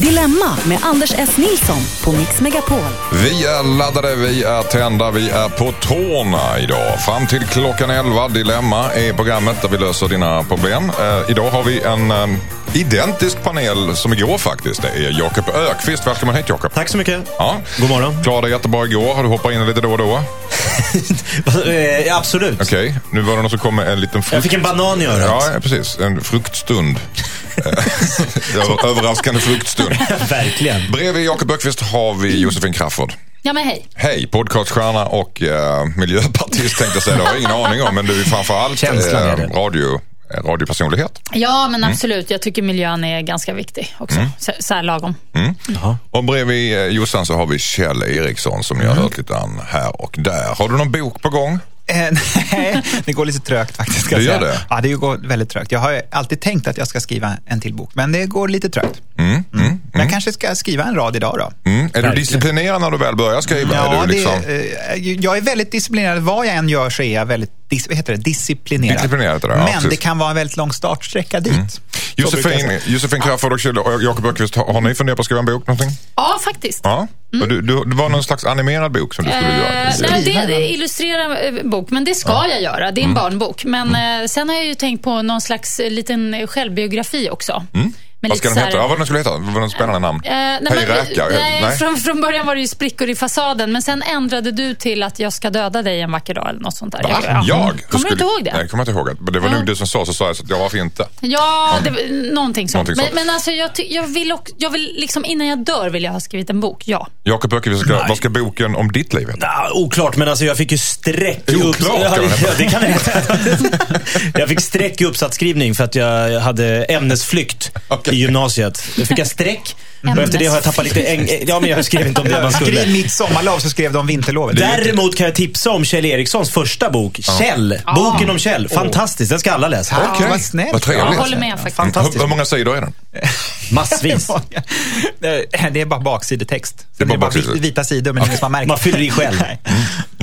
Dilemma med Anders S. Nilsson på Mix Megapol. Vi är laddade, vi är tända, vi är på tårna idag. Fram till klockan 11. Dilemma är programmet där vi löser dina problem. Eh, idag har vi en eh, identisk panel som igår faktiskt. Det är Jakob Ökvist. Välkommen hit Jakob. Tack så mycket. Ja. God morgon. Klarade jättebra igår. Har du hoppat in lite då och då? Eh, absolut. Okej, nu var det någon som kom med en liten frukt... Jag fick en banan i örat. Ja, precis. En fruktstund. Över- Överraskande fruktstund. Verkligen. Bredvid Jakob Ökvist har vi Josefin Crafoord. Ja, men hej. Hej, podcaststjärna och eh, miljöpartist tänkte jag säga. Det har jag ingen aning om, men du är framförallt Känslan är det. radio, eh, radiopersonlighet. Ja, men absolut. Jag tycker miljön är ganska viktig också. Så, så här lagom. Och bredvid eh, Jossan så har vi Kjell Eriksson som ni har hört lite grann här och där. Har du någon bok på gång? Eh, Nej, det går lite trögt faktiskt. Ska Det gör säga. det? Ja, det går väldigt trögt. Jag har alltid tänkt att jag ska skriva en till bok, men det går lite trögt. Mm, mm, Men Jag kanske ska skriva en rad idag då. mm. Är du disciplinerad när du väl börjar skriva? Ja, är du liksom... det, eh, jag är väldigt disciplinerad. Vad jag än gör så är jag väldigt dis, vad heter det? disciplinerad. Disciplinerad heter det, ja, Men. Mm. det kan vara en väldigt lång startsträcka dit. Så brukar jag Josefin. Josefin Crafoord och Jakob Ökvist, har, har ni funderat på att skriva en bok någonting? Ja, faktiskt. Ja. Och Du, du, det var någon slags animerad bok som du skulle göra? Eh, nej, det är det illustrerad eh, bok, men det ska jag göra. Det är en Mm. barnbok. Men eh, sen har jag ju tänkt på någon slags eh, liten självbiografi också. Med Mm. Vad ska den heta? Ja, vad den skulle heta? Vad var något spännande namn? Eh, nej, Hej men, räka? nej, Nej. Från, från början var det ju sprickor i fasaden, men sen ändrade du till att jag ska döda dig en vacker dag eller något sånt där. Va? Ja. Jag? Kommer du Skulle- inte ihåg det? Nej, jag kommer inte ihåg det. Men det var Ja. nog du som sa, så sa jag så att ja, varför inte? Ja, det, var- någonting sånt. Någonting sånt. Men, men alltså, jag, jag vill, också, jag vill liksom, innan jag dör vill jag ha skrivit en bok, ja. Jakob Ökvist, ska- vad ska boken om ditt liv heta? Oklart, men alltså jag fick ju streck i Oklart, ja, kan det heta. ja, det kan det heta. Jag fick streck i uppsatsskrivning för att jag hade ämnesflykt Okej. I gymnasiet. Då fick jag streck. Och efter det har jag tappat lite... Äng... Ja, men jag skrev inte om det man skulle. mitt sommarlov så skrev de vinterlovet. Däremot kan jag tipsa om Kjell Erikssons första bok, Kjell. Boken om Kjell. Fantastiskt, den ska alla läsa. Ja, Okej. vad snällt. Vad trevligt. Jag håller med faktiskt. Hur, Fantastiskt. hur många sidor är den? Massvis. Det det är bara baksidetext. Det är bara baksidor. vit- vita sidor, men ingen som har märkt. Man fyller i själv. Nej.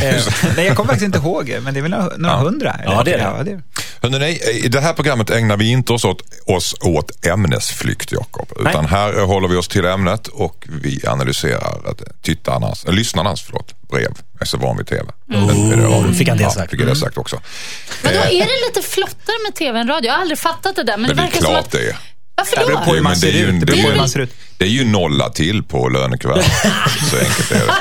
Eh, Nej, jag kommer faktiskt inte ihåg, men det är väl några, några hundra? Ja, det är det. Ja, det. Hörrni, i det här programmet ägnar vi inte oss åt, oss åt ämnesflykt, Jakob. Utan här håller vi oss till ämnet och vi analyserar att tittarnas, äh, lyssnarnas förlåt, brev. Jag är så van vid TV. Oh, det radio? fick han det ja, sagt. fick jag det sagt också. Men då Eh, är det lite flottare med tv än radio. Jag har aldrig fattat det där. Men, Men det är verkar som klart att... det är. Varför Det då? det. Det det beror på hur man ser ut. Det är ju nolla till på lönekuvertet. så enkelt är det.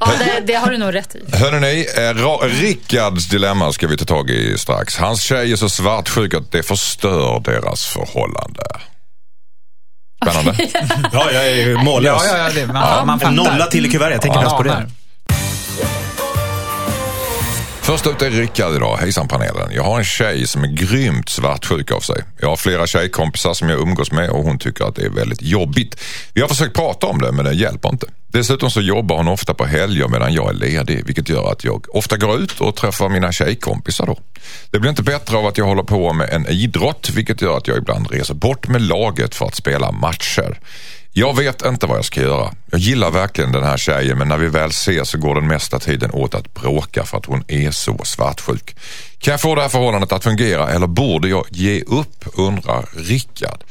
Ja, det, det har du nog rätt i. Hörrni, eh, Rickards dilemma ska vi ta tag i strax. Hans tjej är så svartsjuk att det förstör deras förhållande. Spännande. Ja, jag är mållös. Ja, ja, ja, det, man, man En nolla till i kuvertet. Jag tänker Ja, mest på det. Först ut är Rickard idag. Hejsan panelen. Jag har en tjej som är grymt svartsjuk av sig. Jag har flera tjejkompisar som jag umgås med och hon tycker att det är väldigt jobbigt. Vi har försökt prata om det men det hjälper inte. Dessutom så jobbar hon ofta på helger medan jag är ledig vilket gör att jag ofta går ut och träffar mina tjejkompisar då. Det blir inte bättre av att jag håller på med en idrott vilket gör att jag ibland reser bort med laget för att spela matcher. Jag vet inte vad jag ska göra. Jag gillar verkligen den här tjejen men när vi väl ses så går den mesta tiden åt att bråka för att hon är så svartsjuk. Kan jag få det här förhållandet att fungera eller borde jag ge upp undrar Rickard.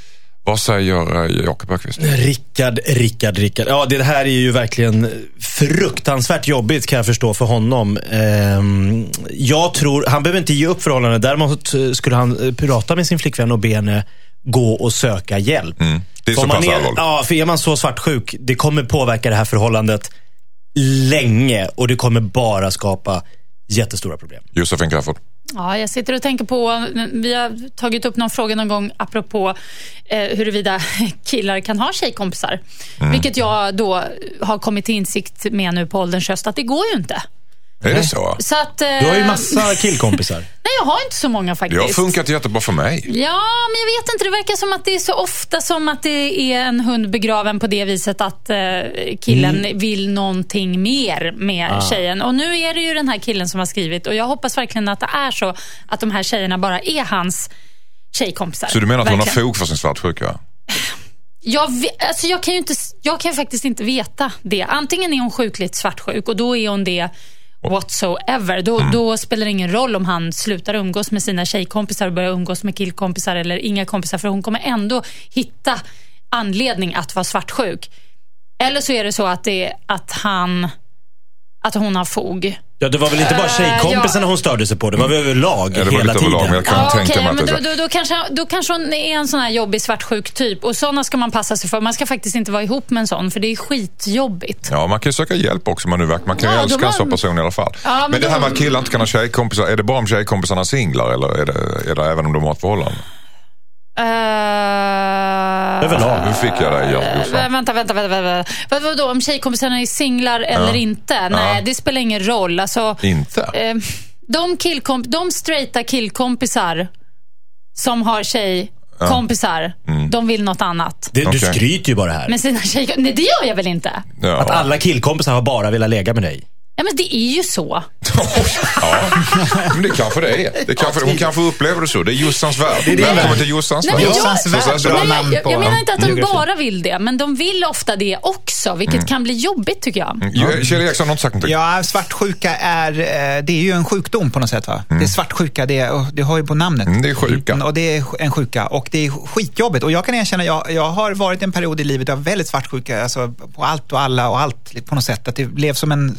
Vad säger eh, Jakob Öqvist? Rickard, Rickard, Rickard. Ja, det här är ju verkligen fruktansvärt jobbigt kan jag förstå för honom. Ehm, jag tror, han behöver inte ge upp förhållandet. Däremot eh, skulle han eh, prata med sin flickvän och be henne gå och söka hjälp. Mm. Det är För så pass är, allvarligt. Ja, för är man så svartsjuk, det kommer påverka det här förhållandet länge och det kommer bara skapa jättestora problem. Josefin Crafoord. Ja, jag sitter och tänker på, vi har tagit upp någon fråga någon gång apropå eh, huruvida killar kan ha tjejkompisar. Mm. Vilket jag då har kommit till insikt med nu på ålderns höst att det går ju inte. Är det så? Så att, eh, Du har ju massa killkompisar. Nej, jag har inte så många Det faktiskt. har funkat jättebra för mig. Ja, men jag vet inte. Det verkar som att det är så ofta som att det är en hund begraven på det viset att eh, killen Mm. vill någonting mer med Ah. tjejen. Och nu är det ju den här killen som har skrivit och jag hoppas verkligen att det är så att de här tjejerna bara är hans tjejkompisar. Så du menar att hon har Verkligen. fog för sin svartsjuka? Jag, vet, alltså jag, kan ju inte, jag kan faktiskt inte veta det. Antingen är hon sjukligt svartsjuk och då är hon det whatsoever. Då, Mm. då spelar det ingen roll om han slutar umgås med sina tjejkompisar och börjar umgås med killkompisar eller inga kompisar för hon kommer ändå hitta anledning att vara svartsjuk. Eller så är det så att, det att han att hon har fog. Ja, det var väl inte bara Eh, tjejkompisarna ja. hon störde sig på. Det var väl överlag Ja, det var hela lite överlag, tiden. men jag kan Ja, tänka att men då, då, då, kanske, då kanske hon är en sån här jobbig svartsjuk typ. Och såna ska man passa sig för. Man ska faktiskt inte vara ihop med en sån, för det är skitjobbigt. Ja, man kan ju söka hjälp också. Man, nu verkar- man kan ju Ja, älska de en sån person i alla fall. Ja, men, men det här de- med att killar inte kan ha tjejkompisar, är det bara om tjejkompisarna är singlar eller är det, är det även om de har ett förhållande? Uh, Överlag. Nu fick jag dig, Jossan. Vänta, vänta, vänta. vänta. Vad, vadå, om tjejkompisarna är singlar eller inte? Nej, det spelar ingen roll. Alltså, Inte? eh, de, killkomp- de straighta killkompisar som har tjejkompisar, Mm. de vill något annat. Det, Du Okej. skryter ju bara här. Med sina tjejkompisar. Nej, det gör jag väl inte? Ja. Att alla killkompisar har bara velat lägga med dig. Ja, men det är ju så. ja, men det kanske det är. Det kanske, hon kanske upplever det så. Det är Jossans värld. din Välkommen värld. till Jossans värld. jag- Jossans Så- värld, så- så- bra Nej, namn jag, på jag menar inte att de bara vill det, men de vill ofta det också, vilket Mm. kan bli jobbigt tycker jag. Ja, Kjell Eriksson har inte sagt någonting. Ja, svartsjuka är, eh, det är ju en sjukdom på något sätt. Va? Det är svartsjuka, det, är, det har ju på namnet. Mm, det är sjuka. Och det är en sjuka och det är skitjobbigt. Och jag kan erkänna, jag, jag har varit en period i livet av väldigt svartsjuka, alltså på allt och alla och allt på något sätt. Att det blev som en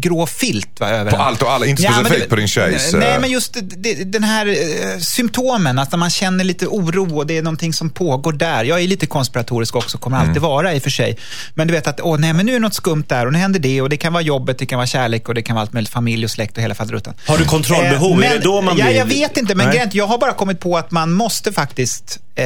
grå filt va, över På allt och alla, inte Ja, men specifikt det- på din tjejs... Nej, eh, men just det, det, den här eh, symptomen, att man känner lite oro och det är någonting som pågår där. Jag är lite konspiratorisk också, kommer alltid Mm. vara i och för sig. Men du vet att, åh nej, men nu är något skumt där och nu händer det och det kan vara jobbet, det kan vara kärlek och det kan vara allt möjligt, familj och släkt och hela faderuttan. Har du kontrollbehov? Eh, är det då man ja, blir... Jag vet inte, men Nej. jag har bara kommit på att man måste faktiskt eh,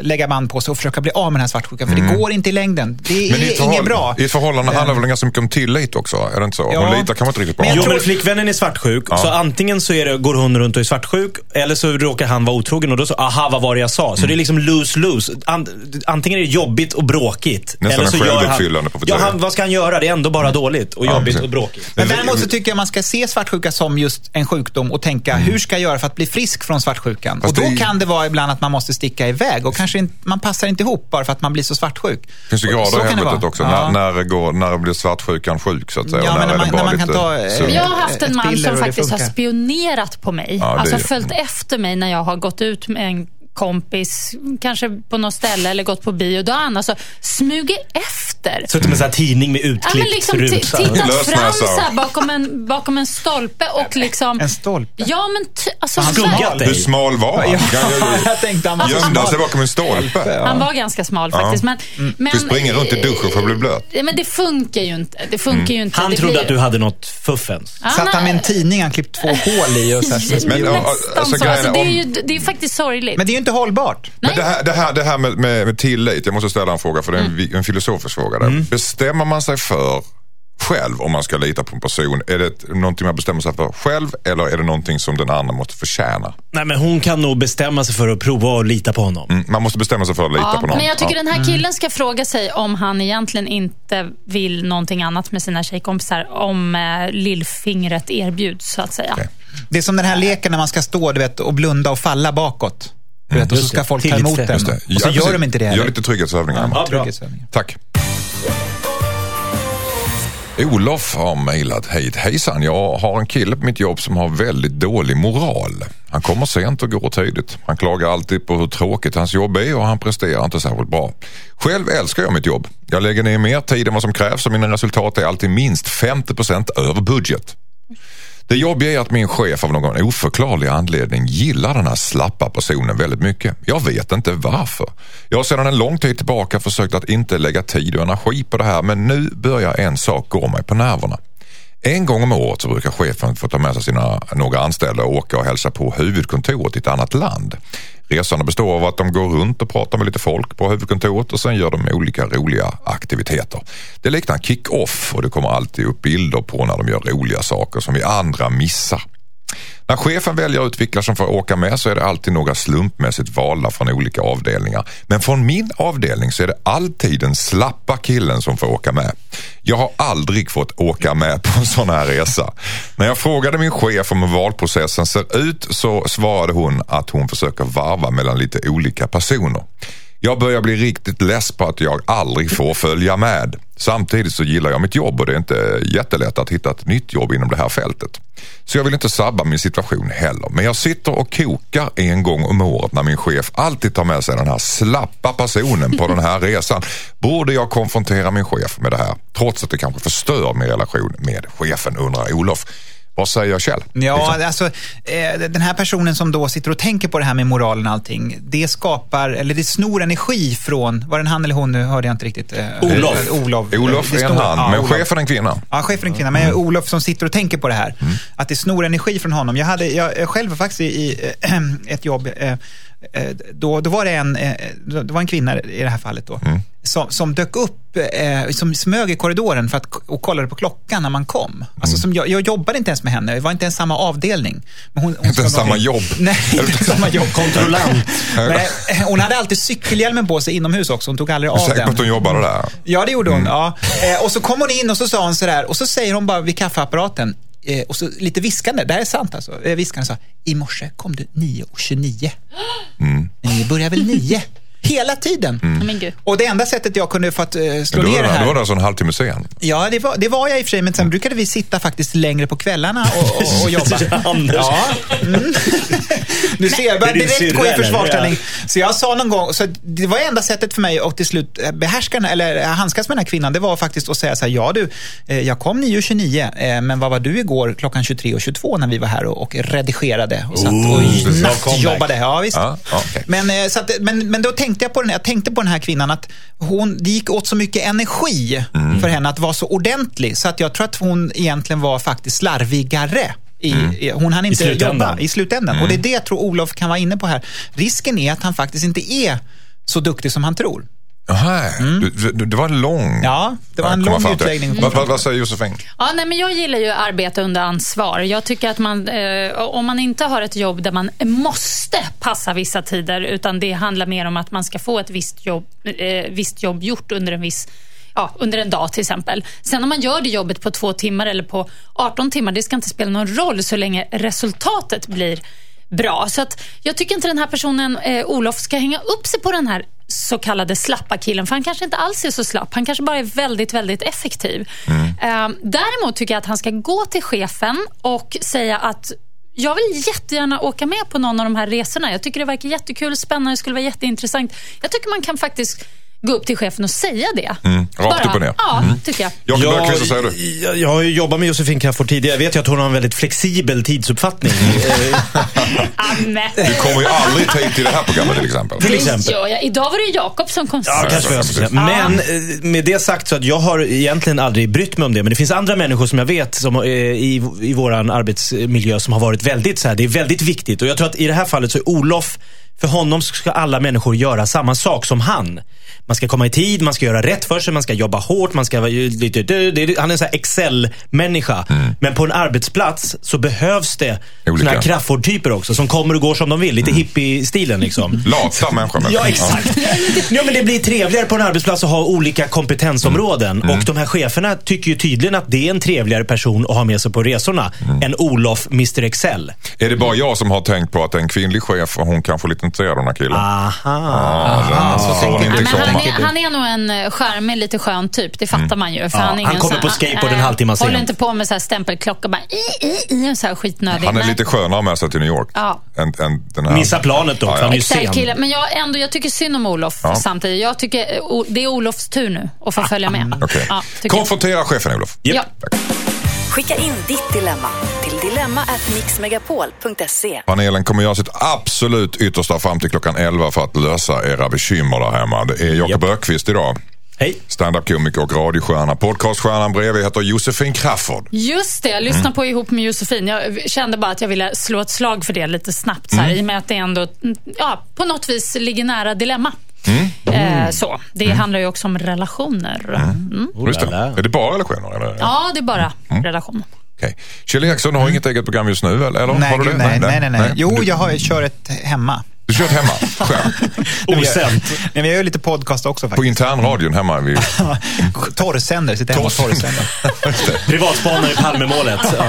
lägga band på sig och försöka bli av med den här svartsjukan. För det går inte i längden. Det Mm. Men i är inget bra. I ett förhållande handlar det väl ganska mycket om tillit också? Är det inte så? Ja. Hon litar kanske inte riktigt på Jo, honom. tror- men flickvännen är svartsjuk. Så antingen så är det, går hon runt och är svartsjuk, eller så råkar han vara otrogen och då så, aha, vad var det jag sa? Så det är liksom lose-lose. An, antingen är det jobbigt och bråkigt. Nästan eller så en gör han, självuppfyllande ja, han, Vad ska han göra? Det är ändå bara dåligt och Ja, jobbigt precis. och bråkigt. Men däremot så tycker jag man ska se svartsjuka som just en sjukdom och tänka, hur ska jag göra för att bli frisk från svartsjukan? Fast och då det är- kan det vara ibland att man måste sticka iväg och kanske inte, man passar inte ihop bara för att man blir så svartsjuk. Finns det Och grader så i helvetet också? Ja. När, när, går, när blir svartsjukan sjuk så att säga? Ja, när är man- när man kan ta, eh? Jag har haft en man som faktiskt har spionerat på mig. Ja, alltså följt efter mig när jag har gått ut med en kompis, kanske på något ställe eller gått på bio. Då har han alltså smugit efter. Suttit med en tidning med Ja, utklippt liksom t- ruta. tittat fram så här bakom, en, bakom en stolpe och liksom... En stolpe? Ja, men t- alltså, Han skuggat dig. Hur smal var han? Ja, jag tänkte han var Gömde han sig bakom en stolpe? Han var ganska smal faktiskt. Men, men, Du springer runt i duschen för att bli blöt. Ja, Men det funkar ju inte. Det funkar ju inte. Han det trodde blir- att du hade något fuffens. Ja, Satt han med en tidning han klippt två hål i och så här, Men, ja, Nästan alltså, så. Alltså, det, är ju, det är faktiskt sorgligt. Men det är ju inte hållbart. Men det här, det här, det här med, med, med tillit, jag måste ställa en fråga för det är en, Mm. en filosofisk fråga. Där. Bestämmer man sig för själv om man ska lita på en person? Är det någonting man bestämmer sig för själv eller är det någonting som den andra måste förtjäna? Nej, men hon kan nog bestämma sig för att prova att lita på honom. Mm, Man måste bestämma sig för att lita Ja, på någon. men jag tycker Ja. den här killen ska fråga sig om han egentligen inte vill någonting annat med sina tjejkompisar. Om eh, lillfingret erbjuds, så att säga. Okej. Det är som den här leken när man ska stå du vet, och blunda och falla bakåt. Vet, och så ska folk ta emot den. Och så Ja, gör de inte det Gör heller. lite trygghetsövningar. Ja. Trygghetsövningar. Tack. Olof har mejlat hit. Hejsan, jag har en kille på mitt jobb som har väldigt dålig moral. Han kommer sent och går tidigt. Han klagar alltid på hur tråkigt hans jobb är och han presterar inte särskilt bra. Själv älskar jag mitt jobb. Jag lägger ner mer tid än vad som krävs och mina resultat är alltid minst 50% över budget. Det jobbiga är att min chef av någon oförklarlig anledning gillar den här slappa personen väldigt mycket. Jag vet inte varför. Jag har sedan en lång tid tillbaka försökt att inte lägga tid och energi på det här men nu börjar en sak gå mig på nerverna. En gång om året så brukar chefen få ta med sig sina några anställda och åka och hälsa på huvudkontoret i ett annat land. Resorna består av att de går runt och pratar med lite folk på huvudkontoret och sen gör de olika roliga aktiviteter. Det liknar kick-off och det kommer alltid upp bilder på när de gör roliga saker som vi andra missar. När chefen väljer utviklare som får åka med så är det alltid några slumpmässigt valda från olika avdelningar. Men från min avdelning så är det alltid den slappa killen som får åka med. Jag har aldrig fått åka med på en sån här resa. När jag frågade min chef om hur valprocessen ser ut så svarade hon att hon försöker varva mellan lite olika personer. Jag börjar bli riktigt less på att jag aldrig får följa med. Samtidigt så gillar jag mitt jobb och det är inte jättelätt att hitta ett nytt jobb inom det här fältet. Så jag vill inte sabba min situation heller. Men jag sitter och kokar en gång om året när min chef alltid tar med sig den här slappa personen på den här resan. Borde jag konfrontera min chef med det här? Trots att det kanske förstör min relation med chefen undrar Olof. Vad säger Kjell? Ja, Liksom. alltså eh, den här personen som då sitter och tänker på det här med moralen och allting. Det skapar, eller det snor energi från, var det en han eller hon nu? Hörde jag inte riktigt. eh, Olof. eh, Olof, Olof Det är en han, ja, men Olof. chefen är en kvinna. Ja, chefen är en kvinna, men Mm. Olof som sitter och tänker på det här. Att det snor energi från honom. Jag hade, jag själv faktiskt i, i ett jobb, då, då var det en, eh, det var en kvinna i det här fallet då, Mm. som, som dök upp, eh, som smög i korridoren för att, och kollade på klockan när man kom. Mm. Alltså, som jag, jag jobbade inte ens med henne, det var inte ens samma avdelning. Men hon, hon Inte ens samma jobb. Nej, inte samma jobb. Kontrollant. Nej, hon hade alltid cykelhjälmen på sig inomhus också, hon tog aldrig av säker på den. att hon jobbade där? Ja, det gjorde hon. Ja. Eh, och så kom hon in och så sa hon sådär, och så säger hon bara vid kaffeapparaten, eh, och så lite viskande, det här är sant alltså, eh, viskande sa, i morse kom du 9.29. Mm. Ni börjar väl 9? Hela tiden. Gud. Och det enda sättet jag kunde för att eh, slå ner det här. var det alltså en halvtimme sen. Ja, det var, det var jag i och för sig, men sen brukade vi sitta faktiskt längre på kvällarna och, och, och jobba. Anders. Ja. Mm. Nu ser jag, jag börjar Det är din direkt gå i försvarsställning. Så jag sa någon gång, så det var enda sättet för mig att till slut eh, behärska, eller eh, handskas med den här kvinnan, det var faktiskt att säga så här, ja du, jag kom 9.29, eh, men vad var du igår klockan 23.22 när vi var här och, och redigerade och satt Oh, och bra nattjobbade. Ja, visst. Ja, ja, okej. Men, så att, men, men då tänkte jag på den, jag tänkte på den här kvinnan att hon, det gick åt så mycket energi Mm. för henne att vara så ordentlig så att jag tror att hon egentligen var faktiskt slarvigare. I, Mm. i- hon hann inte slutändan. jobba i slutändan. Och det är det jag tror Olof kan vara inne på här. Risken är att han faktiskt inte är så duktig som han tror. Jaha, du, du, det var en lång... Mm. Ja, det var en lång utläggning. Vad, vad, vad säger Josefin? Ja, nej, men jag gillar ju arbete under ansvar. Jag tycker att man, eh, om man inte har ett jobb där man måste passa vissa tider, utan det handlar mer om att man ska få ett visst jobb, eh, visst jobb gjort under en viss Ja, under en dag till exempel. Sen om man gör det jobbet på två timmar eller på 18 timmar, det ska inte spela någon roll så länge resultatet blir bra. Så att jag tycker inte den här personen, eh, Olof, ska hänga upp sig på den här så kallade slappa killen, för han kanske inte alls är så slapp. Han kanske bara är väldigt, väldigt effektiv. Eh, däremot tycker jag att han ska gå till chefen och säga att jag vill jättegärna åka med på någon av de här resorna. Jag tycker det verkar jättekul, spännande, det skulle vara jätteintressant. Jag tycker man kan faktiskt gå upp till chefen och säga det. Mm, rakt upp och ner. Ja, tycker jag. Jakob Bergqvist, vad säger du? jag, jag har ju jobbat med Josefin Crafoord tidigare. Jag vet ju att hon har en väldigt flexibel tidsuppfattning. Du kommer ju aldrig ta hit till det här programmet till exempel. Till Det exempel. gör jag. Idag var det Jakob som kom Ja, kanske jag säga. Men eh, med det sagt så att jag har egentligen aldrig brytt mig om det. Men det finns andra människor som jag vet som, eh, i, i våran arbetsmiljö som har varit väldigt så här. Det är väldigt viktigt. Och jag tror att i det här fallet så är Olof, för honom ska alla människor göra samma sak som han. Man ska komma i tid, man ska göra rätt för sig, man ska jobba hårt, man ska vara Han är en sån här Excel-människa. Men på en arbetsplats så behövs det såna här Crafoord-typer också som kommer och går som de vill. Lite hippie-stilen liksom. Lata människor. Ja, exakt. ja, men det blir trevligare på en arbetsplats att ha olika kompetensområden. Mm. Och de här cheferna tycker ju tydligen att det är en trevligare person att ha med sig på resorna Mm. än Olof, Mr Excel. Är det bara jag som har tänkt på att en kvinnlig chef och hon kanske är lite intresserad av den här killen? Aha. Såg hon tänker inte Ja, men han, är, han är nog en eh, charmig, lite skön typ. Det fattar man ju. För Ja, han, han kommer på skateboard en eh, halvtimme Håller sent. inte på med så här stämpelklocka bara i, i, i, en så här skitnödig. Han är Men- lite skönare med sig till New York. Ja. Än, än den här. Missa planet då, Ja, ja. han är ju sen. Men jag, ändå, jag tycker synd om Olof Ja. samtidigt. Jag tycker eh, o, det är Olofs tur nu att få följa med. Okej. Ja, tycker jag. Konfrontera chefen Olof. Japp. Ja. Skicka in ditt dilemma till dilemma@mixmegapol.se. Panelen kommer göra sitt absolut yttersta fram till klockan 11 för att lösa era bekymmer där hemma. Det är Jakob Japp. Bergqvist idag. Hej. Standup-komiker och radiostjärna. Podcaststjärnan bredvid heter Josefin Crafoord. Just det, jag lyssnade Mm. på ihop med Josefin. Jag kände bara att jag ville slå ett slag för det lite snabbt. Så här, Mm. I och med att det ändå mm, ja, på något vis ligger nära dilemma. Mm. Eh, så. Det handlar ju också om relationer. Mm. Just det. Är det bara relationer? Eller? Ja, det är bara Mm. relationer. Okej. Kjell Eriksson, du har inget eget program just nu eller? Nej, har du det? nej, nej, nej, nej. Jo, jag har, kör ett hemma. Du kört hemma, själv. Osänt. Nej, men jag gör lite podcast också På faktiskt. internradion hemma vid Torrsänder, sitter hemma och torrsänder. Privatspanare i Palmemålet. Ja.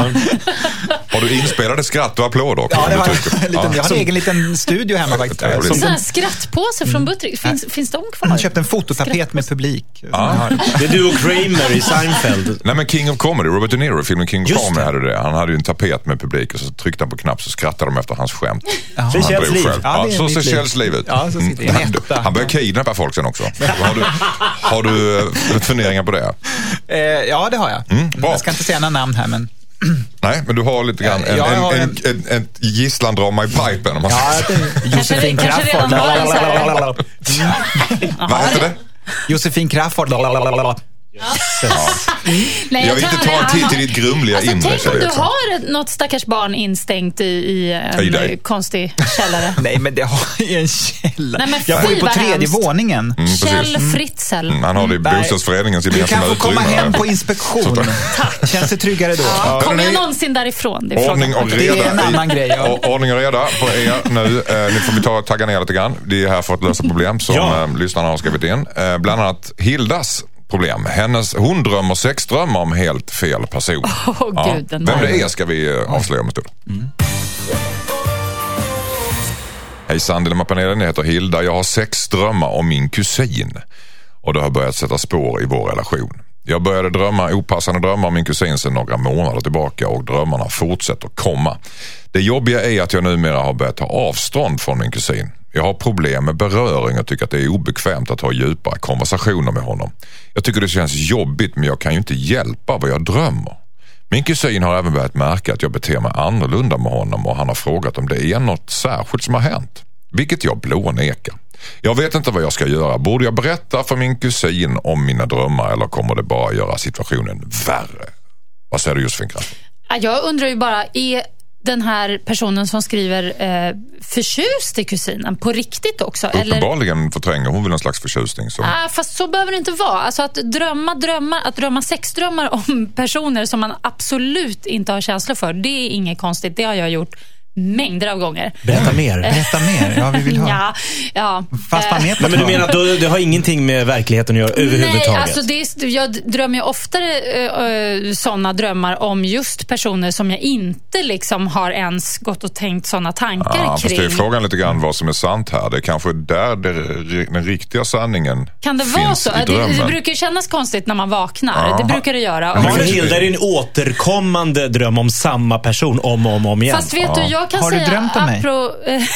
Har du inspelade skratt och applåder också? Ja, det var en liten, jag har en egen liten studio hemma faktiskt. Som här skrattpåse från Buttrick, finns, finns de kvar? Jag köpte en fototapet med publik. som har. Det är du och Kramer i Seinfeld. Nej men King of Comedy, Robert De Niro, filmen King of Just Comedy hade det. Han hade ju en tapet med publik och så tryckte han på knapp så skrattade de efter hans skämt. Det Han drog liv. Ja, Ja, så ser. Kjells liv ut. Ja, så sitter Mm. Han börjar kidnappa folk sen också. Har du, har du eh, funderingar på det? Eh, ja, det har jag. Mm, bra. jag ska inte säga några namn här, men... Nej, men du har lite grann en, Ja, en, har en, en, en gisslandrama i pipen. Om man Ja, Josefin Crafoord. Vad heter det? Josefin Crafoord. Nej, Jag vill inte ta en titt i ditt grumliga alltså, inre. Tänk om du har något stackars barn instängt i, i en dig. eh, konstig källare. Nej, men det har ju en källa. Nej, men jag bor ju på tredje hemskt. våningen. Mm. Kjell Fritzl. Mm, Han har det i Nej. bostadsföreningens Du gemensamma kan få komma utrymme. hem på inspektion. Känns det tryggare då? Ja, Kommer jag någonsin därifrån? Det är Ordning och Det är reda. en annan grej, ja. Ordning och reda på er nu. Eh, nu får vi ta tagga ner lite grann. Vi är här för att lösa problem som Ja. eh, lyssnarna har skrivit in. Eh, bland annat Hildas problem. Hennes, hon drömmer sexdrömmar om helt fel person. Åh, gud, den Vem det är ska vi eh, avslöja om en stund. Hejsan Dilemmapanelen, jag heter Hilda. Jag har sex drömmar om min kusin. Och det har börjat sätta spår i vår relation. Jag började drömma opassande drömmar om min kusin sedan några månader tillbaka och drömmarna fortsätter komma. Det jobbiga är att jag numera har börjat ta avstånd från min kusin. Jag har problem med beröring och tycker att det är obekvämt att ha djupare konversationer med honom. Jag tycker det känns jobbigt men jag kan ju inte hjälpa vad jag drömmer. Min kusin har även börjat märka att jag beter mig annorlunda med honom och han har frågat om det är något särskilt som har hänt. Vilket jag blånekar. Jag vet inte vad jag ska göra. Borde jag berätta för min kusin om mina drömmar eller kommer det bara göra situationen värre? Vad säger du Josefin Jag undrar ju bara, är den här personen som skriver eh, förtjust i kusinen på riktigt också? Eller? Uppenbarligen förtränger hon väl en slags förtjusning. Som... Ah, fast så behöver det inte vara. Alltså att drömma drömmar, att drömma sexdrömmar om personer som man absolut inte har känslor för, det är inget konstigt. Det har jag gjort mängder av gånger. Berätta mer. Berätta mer. Ja, vi vill höra. Ja, ja. Fast man Eh, är på Nej, men du menar att då- det har ingenting med verkligheten att göra överhuvudtaget? Nej, alltså det är, jag drömmer ju oftare uh, sådana drömmar om just personer som jag inte liksom har ens gått och tänkt sådana tankar Ja, fast kring. det är frågan lite grann vad som är sant här. Det är kanske där det, den riktiga sanningen Kan det vara så? Det, det brukar kännas konstigt när man vaknar. Ja. Det brukar det göra. Men för det- Hilda är en återkommande dröm om samma person om och om, om igen. Fast vet du, jag kan Har du säga... drömt om mig? apro-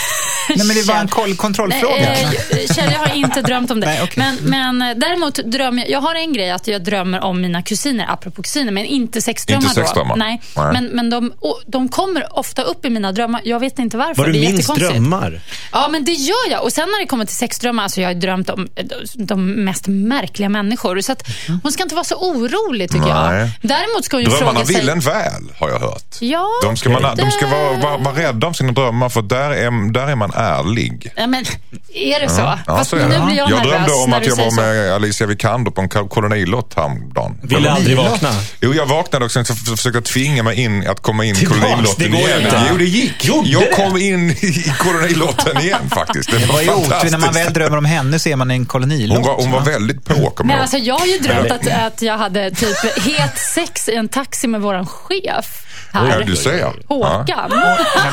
Nej, men det var en koll, kontrollfråga. Nej, eh, Kjell, jag har inte drömt om det. Nej, okej. men, men däremot drömmer jag... Jag har en grej att jag drömmer om mina kusiner, apropå kusiner, men inte sexdrömmar Inte sexdrömmar? då. Nej. Nej. Men, men de, och, de kommer ofta upp i mina drömmar. Jag vet inte varför. Vad du det jättekonstigt. drömmar? Ja, men det gör jag. Och sen när det kommer till sexdrömmar, alltså jag har drömt om de mest märkliga människor. Så att hon ska inte vara så orolig tycker Nej. jag. Däremot ska hon ju Drömmarna fråga sig... vill en väl, har jag hört. Ja, De ska, man, de ska det- vara, vara, vara rädda om sina drömmar för där är, där är man ärlig. Ja, men är det så? Ja, Fast så nu är det. blir jag, jag drömde om att du jag var säger så. med Alicia Vikander på en kol- kolonilott häromdagen. Ville aldrig vakna. Jo, jag vaknade och sen försökte tvinga mig in att komma in i kolonilotten igen. inte. Jo, det gick. Gjorde jag det? kom in i kolonilotten igen faktiskt. Det Det var, var ju. När man väl drömmer om henne så är man i en kolonilott. hon, var, hon var väldigt på, Men jag alltså, jag har ju drömt att, att jag hade typ het sex i en taxi med våran chef här. Ja, du ser. Ja. Håkan. Nej, men,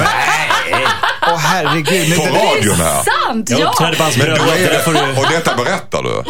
nej. Åh herregud. På radion här. Sant, Jag ja! uppträdde på hans bröllop. är Det får du... det, och detta berättar du.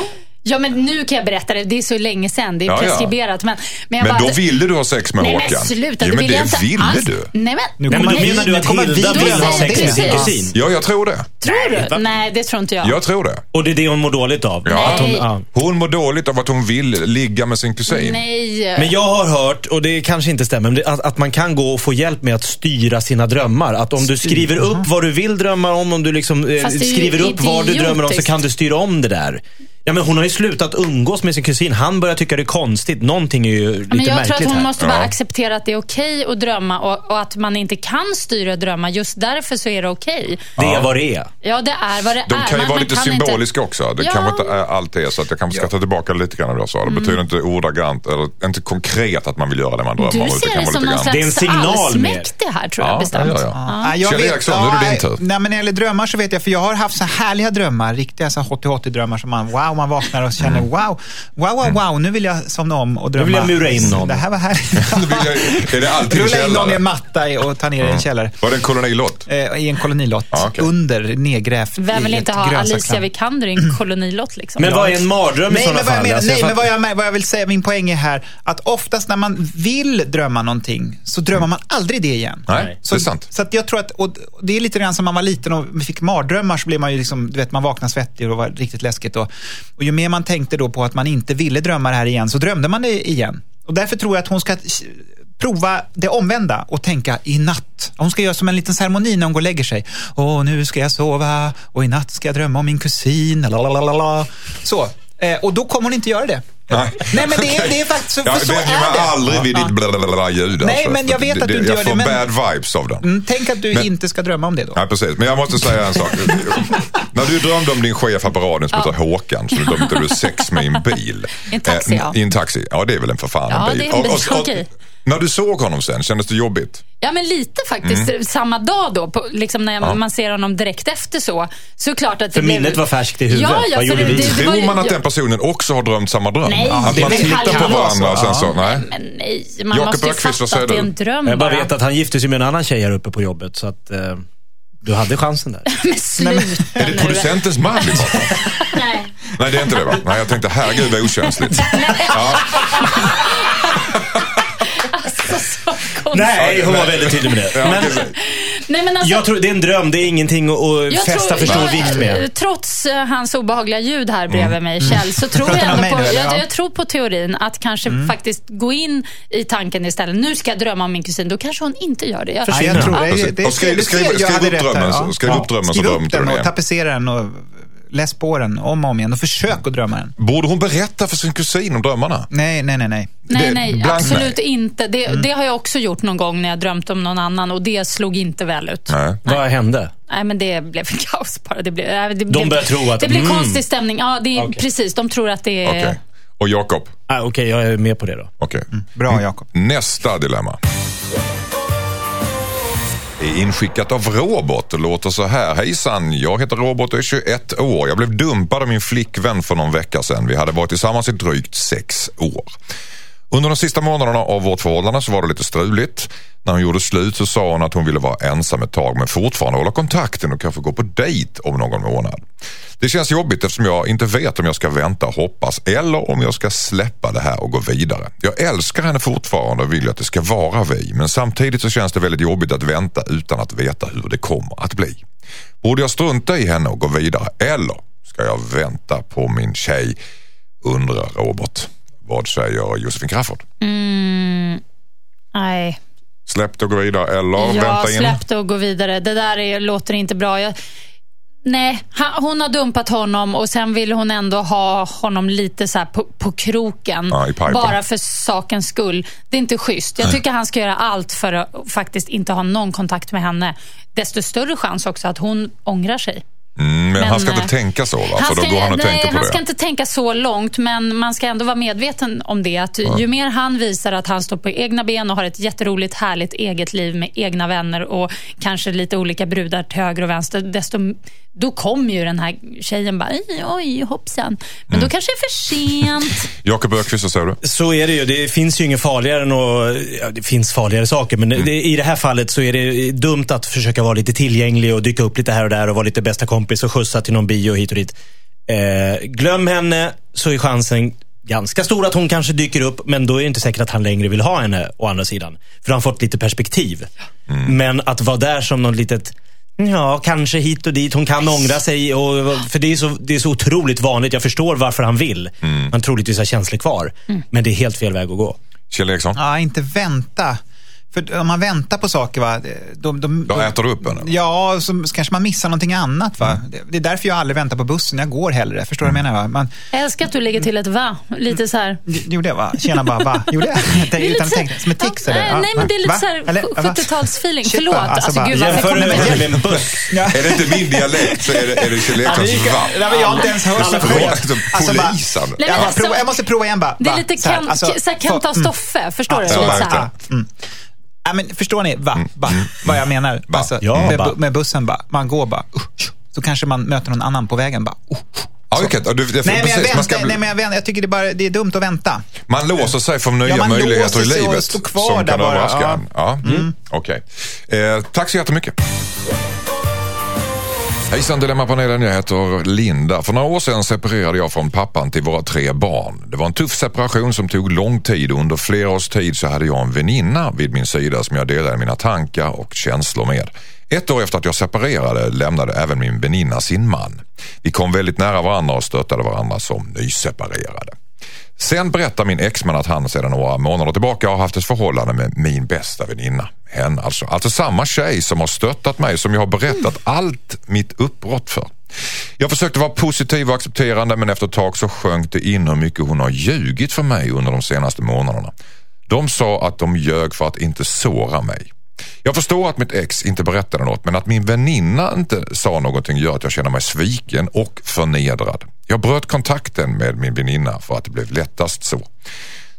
Ja, men nu kan jag berätta det. Det är så länge sedan. Det är Ja, ja. preskriberat. Men, men, jag Men bara, då ville du ha sex med Nej, Håkan? men sluta. Jo, det men vill jag det inte ville alls. du. Nej, men, Nu Nej, men då menar du att Hilda vi- vill ha sex med sin kusin? Ja, jag tror det. tror du? Nej, det tror inte jag. Jag tror det. Och det är det hon mår dåligt av? Ja. Att hon, Nej. ja. Hon mår dåligt av att hon vill ligga med sin kusin. Nej. Men jag har hört, och det kanske inte stämmer, men det, att, att man kan gå och få hjälp med att styra sina drömmar. Att om du skriver upp vad du vill drömma om, om du liksom, eh, det skriver upp vad du drömmer om så kan du styra om det där. Ja, men hon har ju slutat umgås med sin kusin. Han börjar tycka det är konstigt. Någonting är ju lite Men jag märkligt tror att hon här. måste bara Ja. acceptera att det är okej att drömma och, och att man inte kan styra drömmar. Just därför så är det okej. Det är vad det är. Ja, det är vad det De är. kan ju Man- vara lite symboliska också. Det Ja. kanske inte är allt det är så att jag kanske ska ta tillbaka lite grann av det jag sa. Det betyder inte ordagrant, eller inte konkret att man vill göra det man drömmer Du om. utan ser kan det vara som någon grann- Det är en slags signal allsmäktig här tror Ja, jag bestämt. ja, ja. Ja, jag Kjell Eriksson, nu är det din tur. Nej, men när det gäller drömmar så vet jag, för jag har haft så här härliga drömmar, riktiga så här 80-80-drömmar som man, wow, man vaknar och känner Mm. wow, wow, wow, wow, nu vill jag somna om och drömma. vill jag mura in någon. Det här var härligt. Nu är det alltid Rulla in någon i en matta i- och ta ner i en källare. Var det en kolonilott? Eh, I en kolonilott. Ja, okej. Under, nedgrävt Vem vill i inte ha Alicia. Vikander i en kolonilott liksom? Men vad är en mardröm i Nej, sådana men vad jag, fall? menar, Alltså, nej, men vad jag, vad jag vill säga, min poäng är här, att oftast när man vill drömma någonting så drömmer man aldrig det igen. Nej, Så, det är sant. Så att jag tror att, och det är lite grann som man var liten och fick mardrömmar så blev man ju liksom, du vet, man vaknade svettig och det var riktigt läskigt. Och, och ju mer man tänkte då på att man inte ville drömma det här igen så drömde man det igen. Och därför tror jag att hon ska prova det omvända och tänka i natt. Hon ska göra som en liten ceremoni när hon går och lägger sig. Åh, nu ska jag sova och i natt ska jag drömma om min kusin. Lalalala. Så. Eh, och då kommer hon inte göra det. Nej. Nej, men det är, det är faktiskt så, Jag för så vänjer är det. aldrig vid ditt blablabla ljud. Nej, alltså. men jag vet att du inte jag gör det, får men- bad vibes av den. Mm, tänk att du Men- inte ska drömma om det då. Nej, precis. Men jag måste säga en sak. När du drömde om din chef här på radion som heter Håkan, så drömde du sex med i en bil. I en taxi, Eh, ja. I en taxi. Ja, det är väl en för fan Ja, en bil. det är en bil, okej. När du såg honom sen, kändes det jobbigt? Ja, men lite faktiskt. Mm. Samma dag då, på, liksom när man ser honom direkt efter så. Så klart att det För blev... minnet var färskt i huvudet. Ja, ja, Vad gjorde det, vi? det, det Tror ju- man att den personen också har drömt samma dröm? Nej, att det man tittar på vara varandra och sen så, nej. Men nej, man Jakob måste ju fatta att det är en dröm Jag bara vet att han gifte sig med en annan tjej här uppe på jobbet. Så att eh, du hade chansen där. Men sluta Är det producentens man vi pratar om? Nej. Nej, det är inte det va? Nej, jag tänkte herregud vad okänsligt. Ja, Nej, hon var väldigt tydlig med det. Men. Nej, men alltså, jag tror det är en dröm. Det är ingenting att fästa tror- för stor vikt med. Trots eh, hans obehagliga ljud här bredvid mig, Kjell, så tror jag ändå på, jag, Ja. jag tror på teorin att kanske faktiskt gå in i tanken istället. Nu ska jag drömma om min kusin. Då kanske hon inte gör det. Jag, Ja, jag tror det. precis. det, skriv- det- skriv- upp drömmen, ja. skriv upp drömmen så Skriv drömmer upp den och tapetsera den och läs på den om och om igen och försök att drömma den. Borde hon berätta för sin kusin om drömmarna? Nej, nej, nej, nej. nej, det- nej, absolut nej. inte. Det, det har jag också gjort någon gång när jag drömt om någon annan och det slog inte väl ut. Nej. Vad hände? Nej, men det blev kaos bara. Det blev, det De blev, börjar tro att- Det blev mm. konstig stämning. Ja, det är, Okej. precis. De tror att det är... Okej. Och Jakob? Ah, Okej, jag är med på det då. Okej. Bra, Jakob. Nästa dilemma är inskickat av Robot och låter så här. Hejsan, jag heter Robot och är 21 år. Jag blev dumpad av min flickvän för någon vecka sedan. Vi hade varit tillsammans i drygt sex år. Under de sista månaderna av vårt förhållande så var det lite struligt. När hon gjorde slut så sa hon att hon ville vara ensam ett tag men fortfarande hålla kontakten och kanske gå på dejt om någon månad. Det känns jobbigt eftersom jag inte vet om jag ska vänta och hoppas eller om jag ska släppa det här och gå vidare. Jag älskar henne fortfarande och vill att det ska vara vi men samtidigt så känns det väldigt jobbigt att vänta utan att veta hur det kommer att bli. Borde jag strunta i henne och gå vidare eller ska jag vänta på min tjej? Undrar Robert. Vad säger Josefin Crafoord? Nej. Släpp det och gå vidare eller Jag vänta in? släppte och gå vidare. Det där är, låter inte bra. Jag, nej, hon har dumpat honom och sen vill hon ändå ha honom lite så här på, på kroken. Ja, bara för sakens skull. Det är inte schysst. Jag tycker han ska göra allt för att faktiskt inte ha någon kontakt med henne. Desto större chans också att hon ångrar sig. Mm, men, Men, han ska eh, inte tänka så va? Han För då går han och nej, tänker på han det. ska inte tänka så långt, men man ska ändå vara medveten om det. Att Ju mer han visar att han står på egna ben och har ett jätteroligt, härligt eget liv med egna vänner och kanske lite olika brudar till höger och vänster, desto då kommer ju den här tjejen bara, oj, oj hoppsan. Men Mm. då kanske det är för sent. Jakob Öqvist, vad säger du? Så är det ju. Det finns ju inget farligare än att... Ja, det finns farligare saker, men det, i det här fallet så är det dumt att försöka vara lite tillgänglig och dyka upp lite här och där och vara lite bästa kompis och skjutsa till någon bio hit och dit. Eh, glöm henne så är chansen ganska stor att hon kanske dyker upp, men då är det inte säkert att han längre vill ha henne å andra sidan. För han har fått lite perspektiv. Men att vara där som någon litet Ja, kanske hit och dit. Hon kan ångra sig. Och, för det är, så, det är så otroligt vanligt. Jag förstår varför han vill. Han troligtvis har känslor kvar. Men det är helt fel väg att gå. Kjell Eriksson? Ja, inte vänta. För om man väntar på saker, va, de, de, Då äter du upp en. Ja, så kanske man missar någonting annat. Va? Det, det är därför jag aldrig väntar på bussen. Jag går hellre. Förstår du vad jag menar? Va? Man, Jag älskar att du lägger till ett va. Lite så här. gjorde jag va? Tjena bara, va? Gjorde jag? Det är Utan tänka. Som ett tics Ja, eller? nej, men det är lite va? så här Eller, va? 70-talsfeeling. Shit, Förlåt. Alltså, Alltså, bara- gud, varför Jämför kommer du det med, en buss? Ja. Är det inte min dialekt så är det, är det Skellefteås va. Nej, men jag har inte ens hört. Alltså, Jag, men bara alltså- prova, jag måste prova igen bara. Det är lite Kent, alltså, och mm. Stoffe. Förstår du? Ja, men förstår ni va, va, vad jag menar? Va. Alltså, Ja, med, bu- med bussen bara, man går bara, uh, så kanske man möter någon annan på vägen bara. Uh, Ja, okej. Ja, du- det- nej, men jag precis, väntar, ska, nej, men jag, väntar, jag tycker det är, bara, det är dumt att vänta. man låser sig för nya Ja, möjligheter i livet som kan bara, överraska ja. Ja. Mm. Okej. Eh, tack så jättemycket. Hejsan Dilemmapanelen, jag heter Linda. För några år sedan separerade jag från pappan till våra tre barn. Det var en tuff separation som tog lång tid och under flera års tid så hade jag en väninna vid min sida som jag delade mina tankar och känslor med. Ett år efter att jag separerade lämnade även min väninna sin man. Vi kom väldigt nära varandra och stöttade varandra som nyseparerade. Sen berättar min exman att han sedan några månader tillbaka har haft ett förhållande med min bästa väninna. Hen alltså. Alltså samma tjej som har stöttat mig som jag har berättat allt mitt uppbrott för. Jag försökte vara positiv och accepterande men efter ett tag så sjönk det in hur mycket hon har ljugit för mig under de senaste månaderna. De sa att de ljög för att inte såra mig. Jag förstår att mitt ex inte berättade något men att min väninna inte sa någonting gör att jag känner mig sviken och förnedrad. Jag bröt kontakten med min väninna för att det blev lättast så.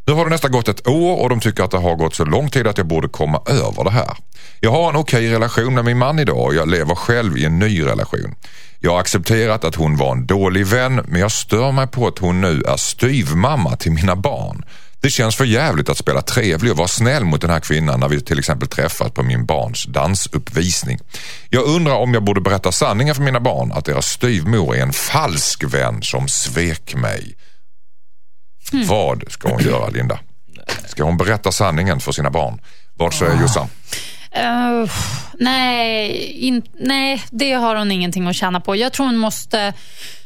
Nu har det nästan gått ett år och de tycker att det har gått så lång tid att jag borde komma över det här. Jag har en okej relation med min man idag och jag lever själv i en ny relation. Jag har accepterat att hon var en dålig vän men jag stör mig på att hon nu är styvmamma till mina barn. Det känns för jävligt att spela trevlig och vara snäll mot den här kvinnan när vi till exempel träffat på min barns dansuppvisning. Jag undrar om jag borde berätta sanningen för mina barn att deras styvmor är en falsk vän som svek mig. Vad ska hon göra Linda? Ska hon berätta sanningen för sina barn? Vad säger Jossan? Eh, nej, in, nej, det har hon ingenting att tjäna på. Jag tror hon måste...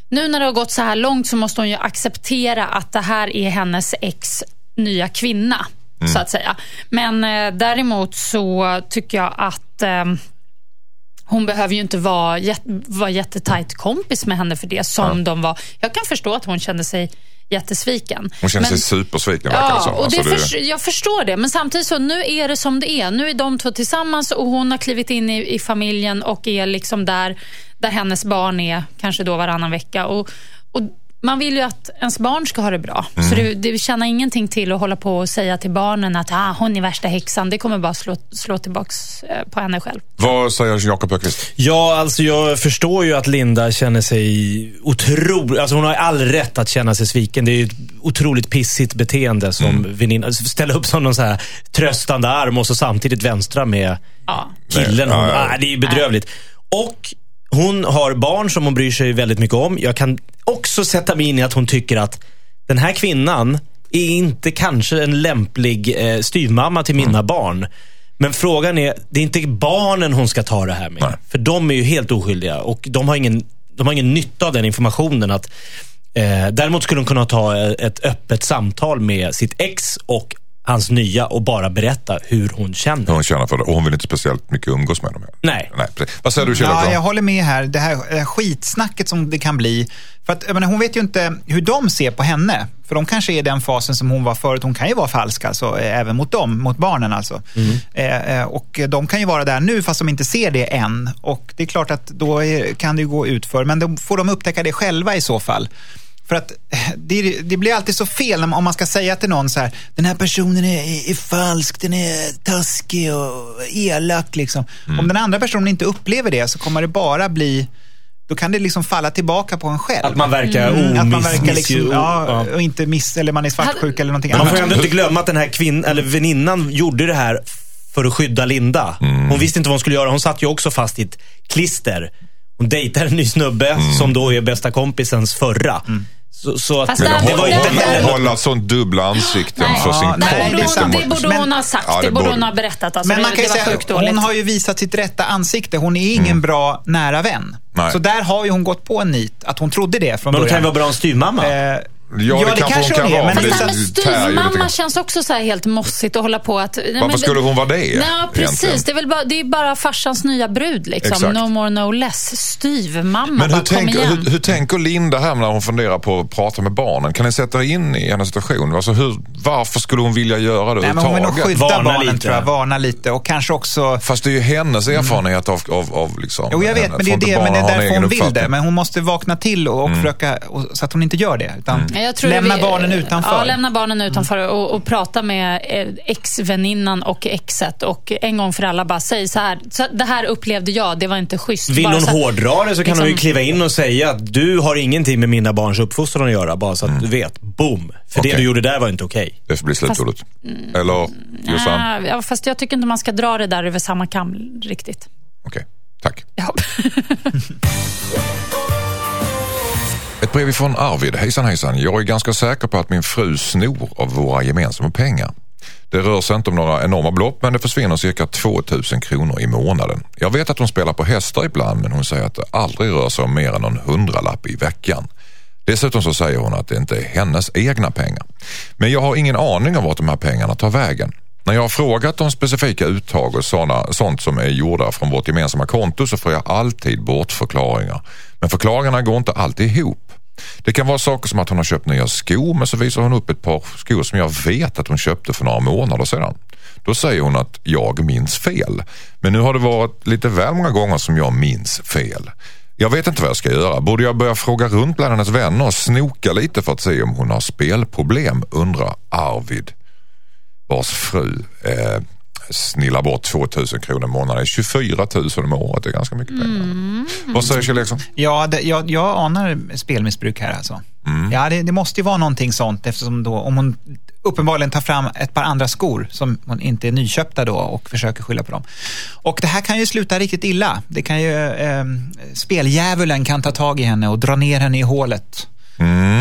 Nu när det har gått så här långt så måste hon ju acceptera att det här är hennes ex nya kvinna. Så att säga. Men eh, däremot så tycker jag att eh, hon behöver ju inte vara, jät vara jättetajt kompis med henne för det som de var. Jag kan förstå att hon kände sig jättesviken. Hon känner sig supersviken det Ja, som. och det Alltså, det- jag förstår det. Men samtidigt så nu är det som det är. Nu är de två tillsammans och hon har klivit in i, i familjen och är liksom där, där hennes barn är kanske då varannan vecka. Och, och man vill ju att ens barn ska ha det bra. Mm. Så det, det tjänar ingenting till att hålla på och säga till barnen att ah, hon är värsta häxan. Det kommer bara slå, slå tillbaks eh, på henne själv. Vad säger Jakob Öqvist? Ja, alltså jag förstår ju att Linda känner sig otroligt... Alltså hon har all rätt att känna sig sviken. Det är ju ett otroligt pissigt beteende som Mm. väninna. Ställa upp som någon så här tröstande arm och så samtidigt vänstra med Ja. killen. Hon, ja, ja. ah, det är ju bedrövligt. Och hon har barn som hon bryr sig väldigt mycket om. Jag kan också sätta mig in i att hon tycker att den här kvinnan är inte kanske en lämplig eh, styvmamma till mina Mm. barn. Men frågan är, det är inte barnen hon ska ta det här med. Nej. För de är ju helt oskyldiga och de har ingen, de har ingen nytta av den informationen. Att, eh, däremot skulle hon kunna ta eh, ett öppet samtal med sitt ex och hans nya och bara berätta hur hon känner. Hur hon känner för det och hon vill inte speciellt mycket umgås med dem. Nej. Nej precis. Vad säger du Kjell Ja, jag håller med här. Det här skitsnacket som det kan bli. För att, menar, hon vet ju inte hur de ser på henne. För de kanske är i den fasen som hon var förut. Hon kan ju vara falsk, alltså, eh, även mot dem, mot barnen. Alltså. Eh, eh, och de kan ju vara där nu, fast de inte ser det än. Och det är klart att då är, kan det ju gå ut för. Men då får de upptäcka det själva i så fall. För att eh, det, det blir alltid så fel om man ska säga till någon så här, den här personen är, är, är falsk, den är taskig och elak. Liksom. Om den andra personen inte upplever det så kommer det bara bli, då kan det liksom falla tillbaka på en själv. Att man verkar Mm, att man omiss- verkar liksom, ja, och inte miss, eller man är svartsjuk eller någonting Man får annat. ändå inte glömma att den här kvinnan, eller väninnan gjorde det här för att skydda Linda. Hon visste inte vad hon skulle göra. Hon satt ju också fast i ett klister. Hon dejtar en ny snubbe som då är bästa kompisens förra. Så, så att, Fast det var där- inte Hålla sånt dubbla ansikten Nej. för sin Ja, kompis. hon, det det borde Men- hon ha sagt. Ja, det det borde hon ha berättat. Alltså, Men man kan ju det var säga, sjukt dåligt. hon har ju visat sitt rätta ansikte. Hon är ingen bra nära vän. Nej. Så där har ju hon gått på en nit, att hon trodde det från Men hon kan ju början. vara bra en styvmamma. Eh, Ja, Ja, det kanske kanske hon kan vara. men det här det med styvmamma känns också så här helt mossigt att hålla på att... Nej, Varför men- skulle hon vara det? Ja, precis. egentligen? Det är väl bara, det är bara farsans nya brud. Liksom. Exakt. No more, no less. Styvmamma, Men bara hur, igen. hur, hur tänker Linda här när hon funderar på att prata med barnen? Kan ni sätta er in i hennes situation? Alltså hur, varför skulle hon vilja göra det Nej, men hon vill nog skydda Varna barnen lite. tror jag. Varna lite och kanske också... Fast det är ju hennes erfarenhet av, av, av liksom... Jo, jag vet, henne. men det är, det, men det därför hon vill det. Men hon måste vakna till och, och försöka, och, så att hon inte gör det. Utan tror lämna vi- barnen utanför. Ja, lämna barnen utanför och, och prata med eh, ex-väninnan och exet och en gång för alla bara säg så här. Så det här upplevde jag, det var inte schysst. Vill Bara hon så hårdra det så kan hon ju liksom- kliva in och säga att du har ingenting med mina barns uppfostran att göra, bara så att du vet. Boom! För Okej. det du gjorde där var inte okej. Det får bli slutordet. Eller Jossan? Ja, fast jag tycker inte man ska dra det där över samma kam riktigt. Okej, tack. Ja. Ett brev från Arvid. Hejsan hejsan. Jag är ganska säker på att min fru snor av våra gemensamma pengar. Det rör sig inte om några enorma belopp men det försvinner cirka 2000 kronor i månaden. Jag vet att hon spelar på hästar ibland men hon säger att det aldrig rör sig om mer än någon hundralapp i veckan. Dessutom så säger hon att det inte är hennes egna pengar. Men jag har ingen aning om vart de här pengarna tar vägen. När jag har frågat om specifika uttag och såna, sånt som är gjorda från vårt gemensamma konto så får jag alltid bortförklaringar. Men förklaringarna går inte alltid ihop. Det kan vara saker som att hon har köpt nya skor men så visar hon upp ett par skor som jag vet att hon köpte för några månader sedan. Då säger hon att jag minns fel. Men nu har det varit lite väl många gånger som jag minns fel. Jag vet inte vad jag ska göra. Borde jag börja fråga runt bland hennes vänner och snoka lite för att se om hon har spelproblem? Undrar Arvid vars fru eh, snillar bort 2000 kronor i månaden. 24 000 om året, det är ganska mycket pengar. Vad säger Kjell Eriksson? Ja, det, jag, jag anar spelmissbruk här alltså. Mm. Ja, det, det måste ju vara någonting sånt eftersom då, om hon uppenbarligen tar fram ett par andra skor som hon inte är nyköpta då och försöker skylla på dem. Och det här kan ju sluta riktigt illa. Det kan ju, eh, speldjävulen kan ta tag i henne och dra ner henne i hålet.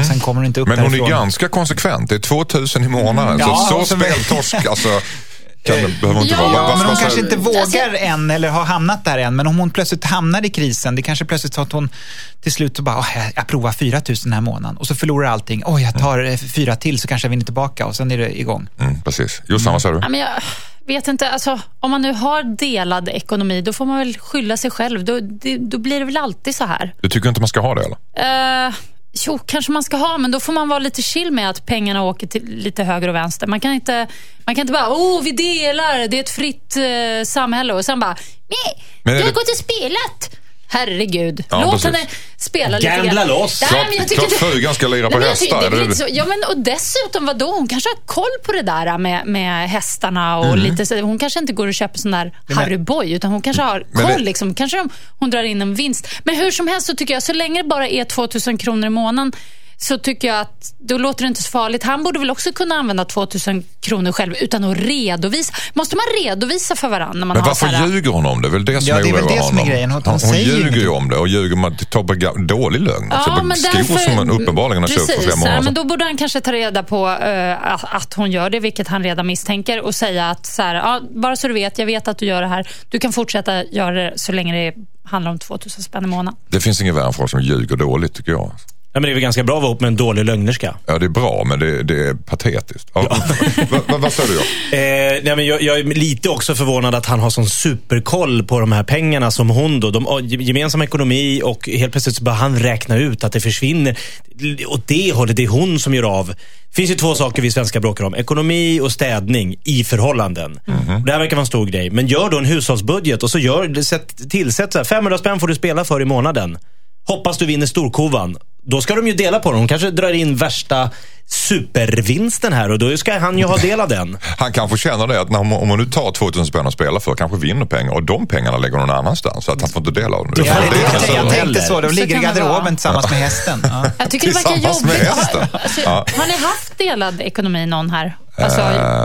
Och sen kommer hon inte upp Mm. Men hon är därifrån. ganska konsekvent. Det är 2000 i månaden. Ja, så så och så- speltorsk alltså, kan behöver inte Ja, vara. Ja, Vad- men hon kanske inte vågar än eller har hamnat där än. Men om hon plötsligt hamnar i krisen, det kanske plötsligt så att hon till slut så bara, "Åh, jag, provar 4 000 den här månaden och så förlorar allting. Oj, jag tar eh, fyra till så kanske jag vinner tillbaka och sen är det igång. Mm, precis. Jossan, vad säger du? Ja, men jag vet inte, alltså, om man nu har delad ekonomi, då får man väl skylla sig själv. Då, det, då blir det väl alltid så här. Du tycker inte man ska ha det eller? Eh, jo, kanske man ska ha, men då får man vara lite chill med att pengarna åker till lite höger och vänster. Man kan inte, man kan inte bara, oh, vi delar, det är ett fritt eh, samhälle och sen bara, nej, Men du har det- gått och spelat. Herregud, Ja, låt precis. henne spela lite Gambla loss. Nej, Klart- men jag tycker klart det- frugan ska lira på Nej, hästar, det så- Ja, men, och dessutom, vadå? Hon kanske har koll på det där med, med hästarna och lite så, Hon kanske inte går och köper sån där Harry Boy, utan hon kanske har koll. det- liksom. Kanske de, hon drar in en vinst. Men hur som helst så tycker jag, så länge det bara är 2000 kronor i månaden, så tycker jag att då låter det inte så farligt. Han borde väl också kunna använda 2000 kronor själv utan att redovisa. Måste man redovisa för varandra när man Men har varför här, ljuger hon om det? Det är väl det som Ja, det är väl det som är grejen. Hon- hon hon ljuger ju om det och ljuger man tar på dålig lögn. alltså på men skor därför- som man uppenbarligen har köpt för Precis, flera månader ja, men. Då borde han kanske ta reda på eh, att, att hon gör det, vilket han redan misstänker, och säga att så här, ja, bara så du vet, jag vet att du gör det här. Du kan fortsätta göra det så länge det handlar om 2000 spänn i månaden. Det finns ingen värre än folk som ljuger dåligt tycker jag. Ja, men det är väl ganska bra att vara ihop med en dålig lögnerska. Ja, det är bra, men det, det är patetiskt. Ja. vad, vad, vad säger du? Eh, nej, men jag, jag är lite också förvånad att han har sån superkoll på de här pengarna som hon då. De gemensam ekonomi och helt plötsligt så börjar han räkna ut att det försvinner åt det hållet. Det är hon som gör av. Det finns ju två saker vi svenskar bråkar om. Ekonomi och städning i förhållanden. Det här verkar vara en stor grej. Men gör då en hushållsbudget och så gör, sätt, tillsätt så här, 500 spänn får du spela för i månaden. Hoppas du vinner storkovan. Då ska de ju dela på den. Hon kanske drar in värsta supervinsten här och då ska han ju ha del av den. Han kanske känner det att när, om man nu tar 2000 spänn och spelar för kanske vinner pengar och de pengarna lägger någon annanstans så att han får inte del av dem. Ja, det det, är jag, så jag tänkte så. De Så ligger i garderoben tillsammans med hästen. Ja. Jag tycker det verkar jobbigt. med Har, hästen. alltså, Ja. har ni haft delad ekonomi någon här? Alltså,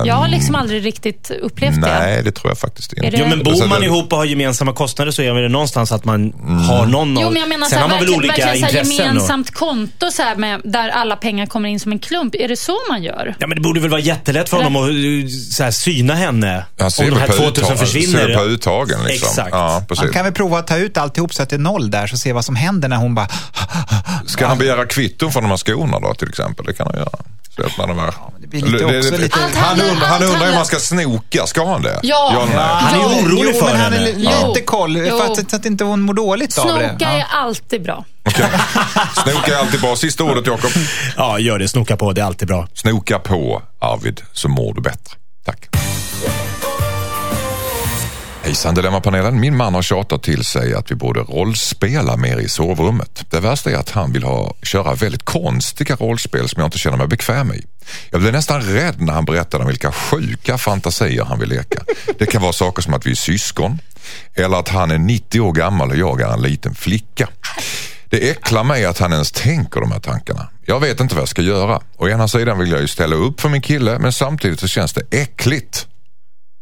jag har liksom aldrig riktigt upplevt det. Nej, det tror jag faktiskt inte. Det- Jo, men bor man det- ihop och har gemensamma kostnader så är det någonstans att man har någon Jo, av- men jag menar Sen så här, har man väl verkligen, olika verkligen intressen. och- gemensamt konto så här med, där alla pengar kommer in som en klubb. slump. Är det så man gör? Ja, men det borde väl vara jättelätt för honom att uh, så här, syna henne. Han ser om de här väl på 2000 uttag- försvinner. Ser på uttagen liksom. Exakt. Ja, precis. Man kan väl prova att ta ut alltihop så att det är noll där, så se vad som händer när hon bara... Ska han begära kvitton från de här skorna då till exempel? Det kan han göra. Att man är det lite- Allt Han undrar, han om man ska snoka. Ska han det? Ja. nej? Han är Ja. orolig jo, för men han är henne. li- Ja. lite koll, Jo. för att, så att inte hon mår dåligt av det. Snoka är alltid bra. Snoka är alltid bra. Sista ordet Jakob. Ja, gör det. Snoka på. Det är alltid bra. Snoka på Arvid så mår du bättre. Tack. Hejsan Dilemmapanelen. Min man har tjatat till sig att vi borde rollspela mer i sovrummet. Det värsta är att han vill ha, köra väldigt konstiga rollspel som jag inte känner mig bekväm i. Jag blev nästan rädd när han berättade om vilka sjuka fantasier han vill leka. Det kan vara saker som att vi är syskon eller att han är 90 år gammal och jag är en liten flicka. Det äcklar mig att han ens tänker de här tankarna. Jag vet inte vad jag ska göra. Å ena sidan vill jag ju ställa upp för min kille men samtidigt så känns det äckligt.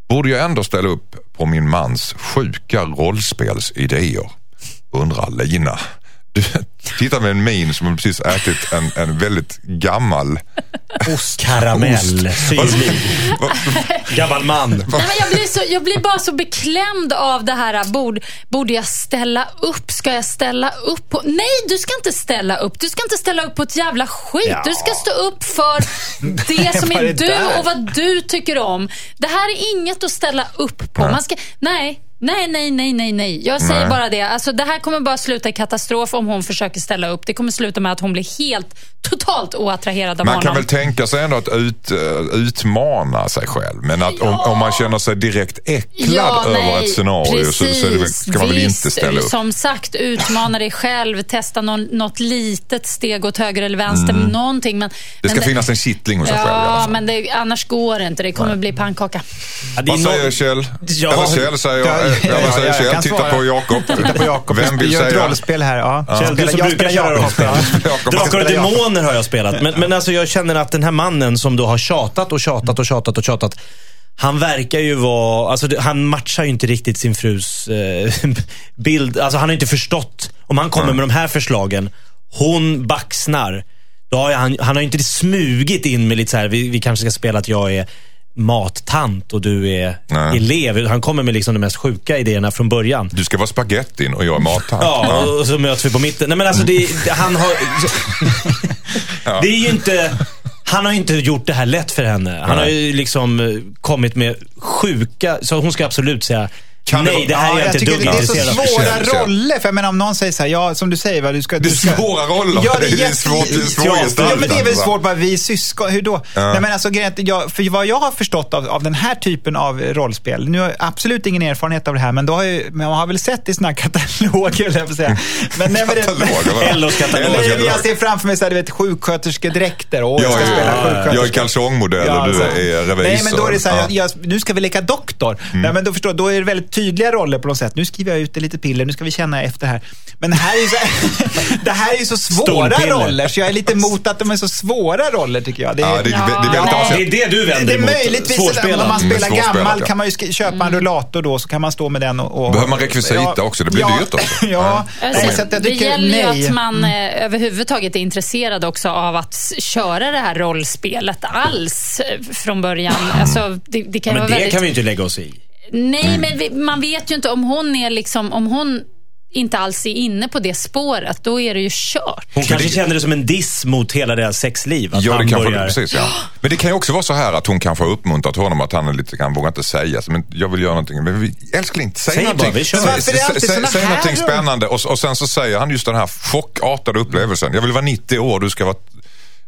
Borde jag ändå ställa upp på min mans sjuka rollspelsidéer? Undrar Lina. Du tittar med en min som precis ätit en, en väldigt gammal Karamell. Syrlig. Gammal man. Nej, men jag, blir så, jag blir bara så beklämd av det här. Bord, borde jag ställa upp? Ska jag ställa upp på... Nej, du ska inte ställa upp. Du ska inte ställa upp på ett jävla skit. Ja. Du ska stå upp för det som är är du där? och vad du tycker om. Det här är inget att ställa upp på. Man ska, nej. Nej, nej, nej, nej, nej. Jag säger Nej. bara det. Alltså, det här kommer bara sluta i katastrof om hon försöker ställa upp. Det kommer sluta med att hon blir helt, totalt oattraherad av Man honom. kan väl tänka sig ändå att ut, eh, utmana sig själv. Men att om, om man känner sig direkt äcklad över ett scenario så, så väl, ska man väl inte ställa upp. Som sagt, utmana dig själv. Testa någon, något litet steg åt höger eller vänster. Någonting. Men, Mm. Det ska men finnas en kittling hos en själv i alla Ja, men det, annars går det inte. Det kommer bli pannkaka. Ja, Vad säger Kjell? Ja. Eller Kjell säger jag. Ja, ja, Ja, vad ja, säger jag Kjell? kan Titta svara. på Jakob. Titta på Jakob. Vem vill Gör ett säga? rollspel här. Ja. Kjell, du som jag brukar spelar köra Jakob. rollspel. Drakar och demoner har jag spelat. Men, men alltså jag känner att den här mannen som då har tjatat och tjatat och tjatat och tjatat. Han verkar ju vara, alltså han matchar ju inte riktigt sin frus eh, bild. Alltså han har inte förstått. Om han kommer med de här förslagen, hon baxnar. Då har han, han har ju inte smugit in med lite så här, vi, vi kanske ska spela att jag är mattant och du är Nej. elev. Han kommer med liksom de mest sjuka idéerna från början. Du ska vara spagettin och jag är mattant. Ja, och så möts vi på mitten. Nej men alltså det, han har... Det är ju inte... Han har inte gjort det här lätt för henne. Han har ju liksom eh, kommit med sjuka... Så hon ska absolut säga Kan nej, det här är Ja, jag jag inte tycker dugg det är så intresserad av. svåra Kjell. roller. För jag menar, om någon säger så här, ja, som du säger, va, du ska... Det är du ska... svåra roller. Ja, det är, Det är svårt- det är svårt ja, men det är väl svårt, bara vi är syskon. Hur då? Nej, men alltså, jag, för vad jag har förstått av, av den här typen av rollspel, nu har jag absolut ingen erfarenhet av det här, men, då har jag, men man har väl sett i såna här kataloger, höll jag säga. Men, nej, men det-? LOs katalog. Jag ser framför mig så här, du vet, sjuksköterskedräkter. Och jag ska Jag spela är, sjuksköterska. jag är kalsongmodell och du alltså. är revisor. Nej, men då är det så här, Ja. Mm. nu ska vi leka doktor. Nej, men då, förstår, då är det väldigt tydliga roller på något sätt. Nu skriver jag ut lite piller, nu ska vi känna efter här. Men det här är ju så, det här är ju så svåra roller, så jag är lite emot att de är så svåra roller tycker jag. Det är, Ja, det, är- det är Ja, Det är det du vänder det är emot. möjligtvis, om man Mm, spelar svårspelat, gammal ja. kan man ju köpa en rullator då, så kan man stå med den och... och Behöver man rekvisita också? Det blir ja, dyrt också. Ja, nej, så det gäller ju nej. att man eh, överhuvudtaget är intresserad också av att köra det här rollspelet alls eh, från början. Alltså, det, det kan ju Men vara det väldigt... kan vi ju inte lägga oss i. Nej, men vi, man vet ju inte om hon är liksom, om hon inte alls är inne på det spåret, då är det ju kört. Hon kanske känner det som en diss mot hela deras sexliv. Att Ja, det kanske, börjar... precis, ja. Men det kan ju också vara så här att hon kanske har uppmuntrat honom att han är lite, han vågar inte säga. Men jag vill göra någonting. Men vi, älskling, säg, Säg någonting. bara. Säg, säg, någonting spännande och, och sen så säger han just den här chockartade upplevelsen. Jag vill vara 90 år, du ska vara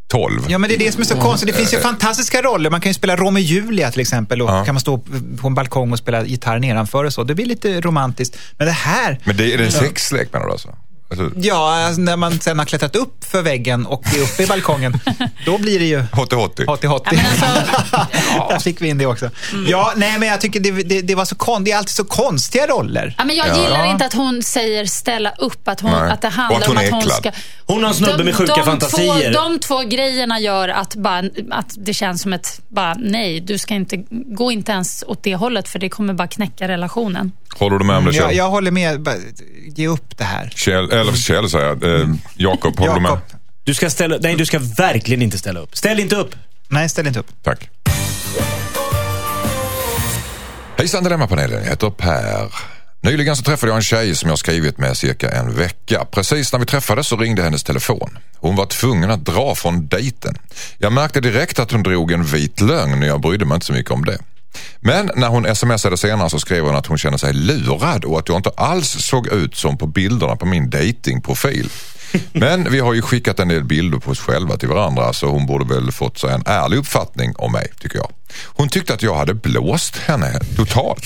12. Ja, men det är det som är så konstigt. Det finns ju fantastiska roller. Man kan ju spela Romeo och Julia till exempel och Ja. kan man stå på en balkong och spela gitarr nedanför och så. Det blir lite romantiskt. Men det här, Men det är det en sexlek menar du alltså? Alltså ja, alltså, när man sen har klättrat upp för väggen och är uppe i balkongen, då blir det ju Hotti hotti. Hotti hotti. Ja, alltså- Där fick vi in det också. Ja, nej men jag tycker det, det, det var så kon, det är alltid så konstiga roller. Ja, men jag Ja. gillar Ja. inte att hon säger ställa upp, att, hon, Nej. att det handlar att hon om att hon ska... Hon har en snubbe med sjuka fantasier. Två, de två grejerna gör att, bara, att det känns som ett, bara, nej, du ska inte, gå inte ens åt det hållet för det kommer bara knäcka relationen. Håller du med om det Kjell? Jag, jag håller med, ge upp det här. Kjell eller Kjell säger jag. Eh, Jakob, håller du med? Jakob. Du ska ställa, nej, du ska verkligen inte ställa upp. Ställ inte upp! Nej, ställ inte upp. Tack. Hejsan Dilemmapanelen, jag heter Per. Nyligen så träffade jag en tjej som jag skrivit med cirka en vecka. Precis när vi träffades så ringde hennes telefon. Hon var tvungen att dra från dejten. Jag märkte direkt att hon drog en vit lögn och jag brydde mig inte så mycket om det. Men när hon smsade senare så skrev hon att hon kände sig lurad och att jag inte alls såg ut som på bilderna på min datingprofil. Men vi har ju skickat en del bilder på oss själva till varandra så hon borde väl fått sig en ärlig uppfattning om mig, tycker jag. Hon tyckte att jag hade blåst henne totalt.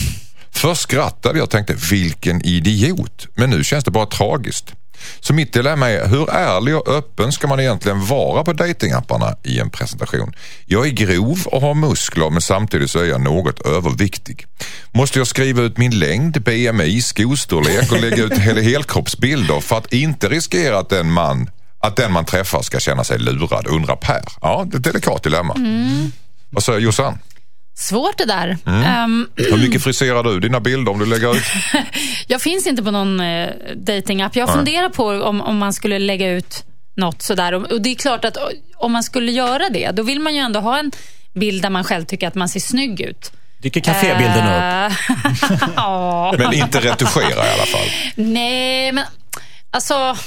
Först skrattade jag och tänkte vilken idiot, men nu känns det bara tragiskt. Så mitt dilemma är hur ärlig och öppen ska man egentligen vara på datingapparna i en presentation? Jag är grov och har muskler men samtidigt så är jag något överviktig. Måste jag skriva ut min längd, BMI, skostorlek och lägga ut hel helkroppsbilder för att inte riskera att den man att den man träffar ska känna sig lurad, undrar Per. Ja, det är ett delikat dilemma. Mm. Vad säger Jossan? Svårt det där. Mm. Ehm, Hur mycket friserar du dina bilder om du lägger ut? jag finns inte på någon uh, datingapp. Jag Nej. funderar på om, om man skulle lägga ut något sådär. Och, och det är klart att om man skulle göra det, då vill man ju ändå ha en bild där man själv tycker att man ser snygg ut. Dyker kafébilderna upp. Eh. Men inte retuschera i alla fall. Nej, men alltså...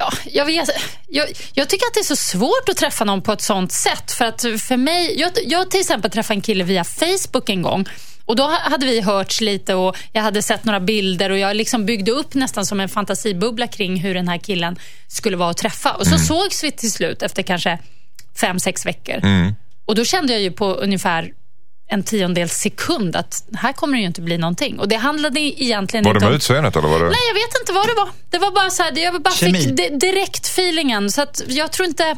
Ja, jag, vet, jag, jag tycker att det är så svårt att träffa någon på ett sånt sätt. För att för mig, jag, jag till exempel träffade en kille via Facebook en gång. Och Då hade vi hörts lite och jag hade sett några bilder och jag liksom byggde upp nästan som en fantasibubbla kring hur den här killen skulle vara att träffa. Och så sågs vi till slut efter kanske fem, sex veckor. Och Då kände jag ju på ungefär en tiondels sekund att här kommer det ju inte bli någonting. Och Det handlade egentligen Var det inte med om... utseendet eller var det? Nej, jag vet inte vad det var. Det var bara så här, jag bara Kemi. fick di- direkt feelingen. Så att jag tror inte...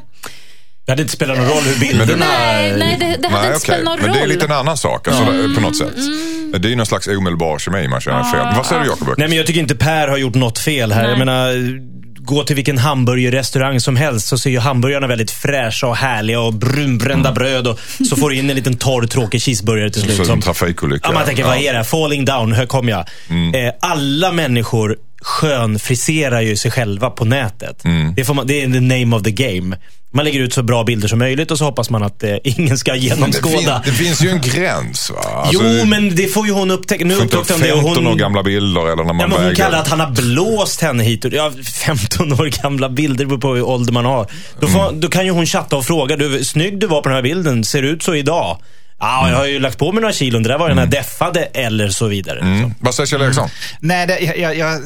Det hade inte spelat någon roll hur bilderna... Nej, nej det, det hade Nej, inte spelat någon Men roll. Mm, det är lite en annan sak alltså, på något sätt. Det är ju någon slags omedelbar kemi man känner fel. Vad säger du Jakob? Nej, men jag tycker inte Per har gjort något fel här. Nej. Jag menar, gå till vilken hamburgerrestaurang som helst så ser ju hamburgarna väldigt fräscha och härliga och brunbrända bröd. Och så får du in en liten torr, tråkig cheeseburgare till slut. Som- en trafikolycka. Ja, man tänker, vad är det här? Falling down, här kom jag. Mm. Eh, alla människor skönfriserar ju sig själva på nätet. Mm. Det, får man, det är the name of the game. Man lägger ut så bra bilder som möjligt och så hoppas man att eh, ingen ska det, fin, genomskåda. det finns ju en gräns va? Alltså, jo, men det får ju hon upptäcka. Nu upptäckte upp hon det och 15 år hon... gamla bilder eller när man Ja, men hon väger. kallar att han har blåst henne hit. och- Ja, 15 år gamla bilder beror på hur ålder man har. Då, får, Mm. då kan ju hon chatta och fråga. Du, snygg du var på den här bilden. Ser ut så idag? Ja, jag har ju lagt på mig några kilon. Det där var den här deffade eller så vidare. Mm. Vad säger Kjell Eriksson? Nej, det, jag, jag, jag,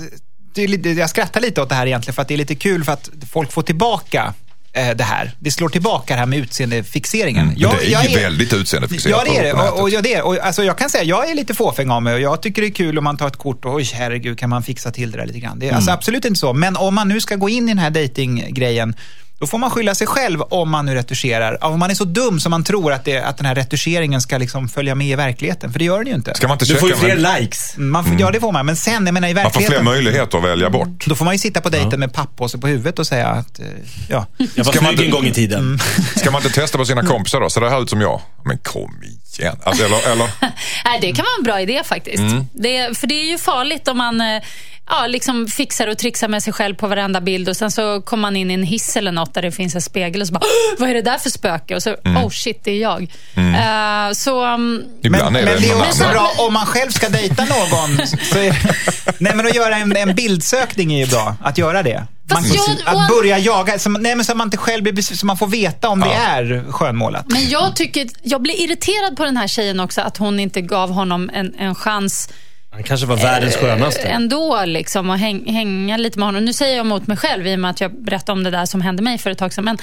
det är lite, jag skrattar lite åt det här egentligen för att det är lite kul för att folk får tillbaka eh, det här. Det slår tillbaka det här med utseendefixeringen. Men det är ju väldigt utseendefixerat Ja, det är det. Och, och, ja, det, är, och alltså, jag kan säga, jag är lite fåfäng av mig och jag tycker det är kul om man tar ett kort och oj, herregud, kan man fixa till det där lite grann. Det är alltså absolut inte så. Men om man nu ska gå in i den här datinggrejen då får man skylla sig själv om man nu retuscherar. Om man är så dum som man tror att, det, att den här retuscheringen ska liksom följa med i verkligheten. För det gör den ju inte. Ska man inte Du får ju fler med- likes. Man får, Ja, det får man. Men sen, jag menar i Man får fler verkligheten. möjligheter att välja bort. Då får man ju sitta på dejten med pappåse på huvudet och säga att, eh, ja. Jag var Ska man snygg en inte- gång i tiden. Ska man inte testa på sina kompisar då? Ser det här ut som jag? Men kom igen. Alltså, eller, eller? Nej, det kan vara en bra idé faktiskt. Det, för det är ju farligt om man eh, ja, liksom fixar och trixar med sig själv på varenda bild och sen så kommer man in i en hiss eller något där det finns en spegel och så bara, "Åh, vad är det där för spöke? Och så, oh shit, det är jag. Eh, så, um, Ibland Men, är det men det är också bra om man själv ska dejta någon. så är, nej, men att göra en, en bildsökning är ju bra. Att göra det. Man, jag- att börja jaga, så, nej, men så att man inte själv blir så man får veta om det är skönmålat. men jag tycker, jag blir irriterad på den här tjejen också, att hon inte gav honom en, en chans Han kanske var världens skönaste. ändå liksom och häng, hänga lite med honom. Nu säger jag emot mig själv i och med att jag berättade om det där som hände mig för ett tag sedan. Men,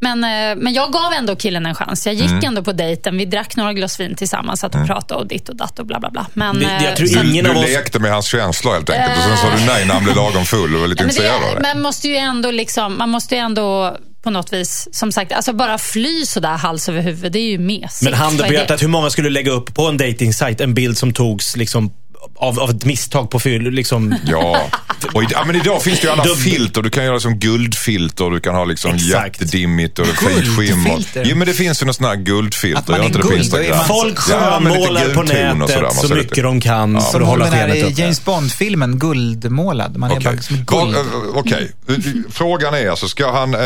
men, eh, men jag gav ändå killen en chans. Jag gick ändå på dejten. Vi drack några glas vin tillsammans, satt och pratade och ditt och datt och bla bla bla. Men, Det- jag eh, tror ingen Du av oss... lekte med hans känslor helt enkelt och sen sa du nej när han blev lagom full och var lite men intresserad av det, man måste ju ändå liksom, man måste ju ändå på något vis, som sagt, alltså bara fly sådär hals över huvud, det är ju mesigt. Men handen på hjärtat, hur många skulle lägga upp på en dating en bild som togs liksom av, av ett misstag på fyll. Liksom. Ja, och i, ja, men idag finns det ju alla Dubbel- filter. Du kan göra som guldfilter, du kan ha liksom Exakt. jättedimmigt och fint skimmer. Jo, men det finns ju några sådana här guldfilter. Att man är inte det på guld, är man- Folk Ja, skönmålar på gulton och sådär, nätet så mycket de kan för Som att hålla skenet uppe. James Bond-filmen, guldmålad. Man är bara som guld. eh, Okej, frågan är alltså, ska han, eh,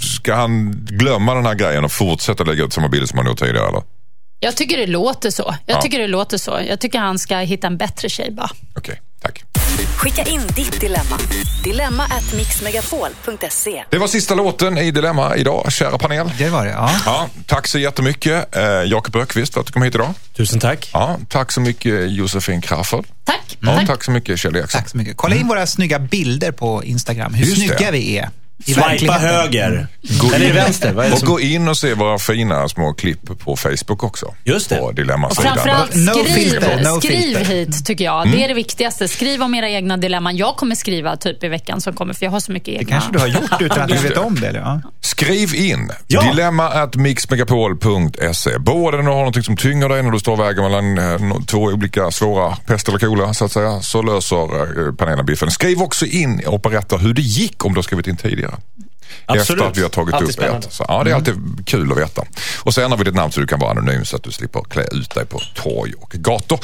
ska han glömma den här grejen och fortsätta lägga ut samma bilder som han gjort tidigare eller? Jag tycker det låter så. Jag Ja. tycker det låter så. Jag tycker han ska hitta en bättre tjej bara. Okej, tack. Skicka in ditt dilemma. Dilemma at mixmegapol.se. Det var sista låten i Dilemma idag, kära panel. Det var det, ja. Ja, tack så jättemycket eh, Jakob Ökvist för att du kom hit idag. Tusen tack. Ja, tack så mycket Josefin Crafoord. Tack. Ja, Tack. tack så mycket Kjell Eriksson. Tack så mycket. Kolla in våra snygga bilder på Instagram. Hur Just det. snygga vi är. Swipa höger. Gå Eller in- vänster. Vad är det Och som... gå in och se våra fina små klipp på Facebook också. Just det. På Och Dilemma-sidan. framförallt No skriv, filter, no skriv filter. hit tycker jag. Det är det viktigaste. Skriv om era egna dilemman. Jag kommer skriva typ i veckan som kommer för jag har så mycket Det egna. kanske du har gjort utan att du vet det. om det. Eller? Ja. Skriv in Ja. dilemma at mixmegapol.se. Både när du har någonting som tynger dig när du står och väger mellan eh, två olika svåra pest eller kolera så att säga, så löser eh, panelen biffen. Skriv också in och berätta hur det gick om du har skrivit in tidigare. Absolut. Efter att vi har tagit Alltid upp spännande. ert. Så, ja, det är alltid kul att veta. Och sen har vi ditt namn så du kan vara anonym så att du slipper klä ut dig på torg och gator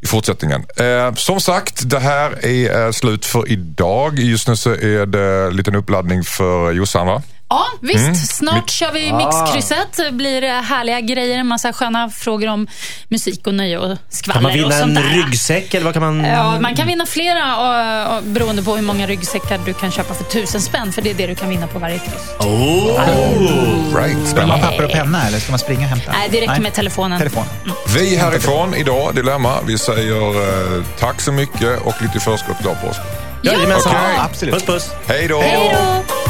i fortsättningen. Eh, som sagt, det här är eh, slut för idag. Just nu så är det en liten uppladdning för Jossan va? Ja, visst. Mm. Snart kör vi mixkrysset. Det blir härliga grejer. En massa sköna frågor om musik och nöje och skvaller Kan man vinna en där. ryggsäck eller vad kan man... Ja, man kan vinna flera och, och, beroende på hur många ryggsäckar du kan köpa för tusen spänn. För det är det du kan vinna på varje kryss. Oh. Right, Ska man papper och penna eller ska man springa och hämta? Nej, det räcker med telefonen. Telefon. Vi härifrån idag, Dilemma, vi säger eh, tack så mycket och lite förskott glad påsk. Jajamensan. Ja, absolut. Puss puss. Hej då! Hej då!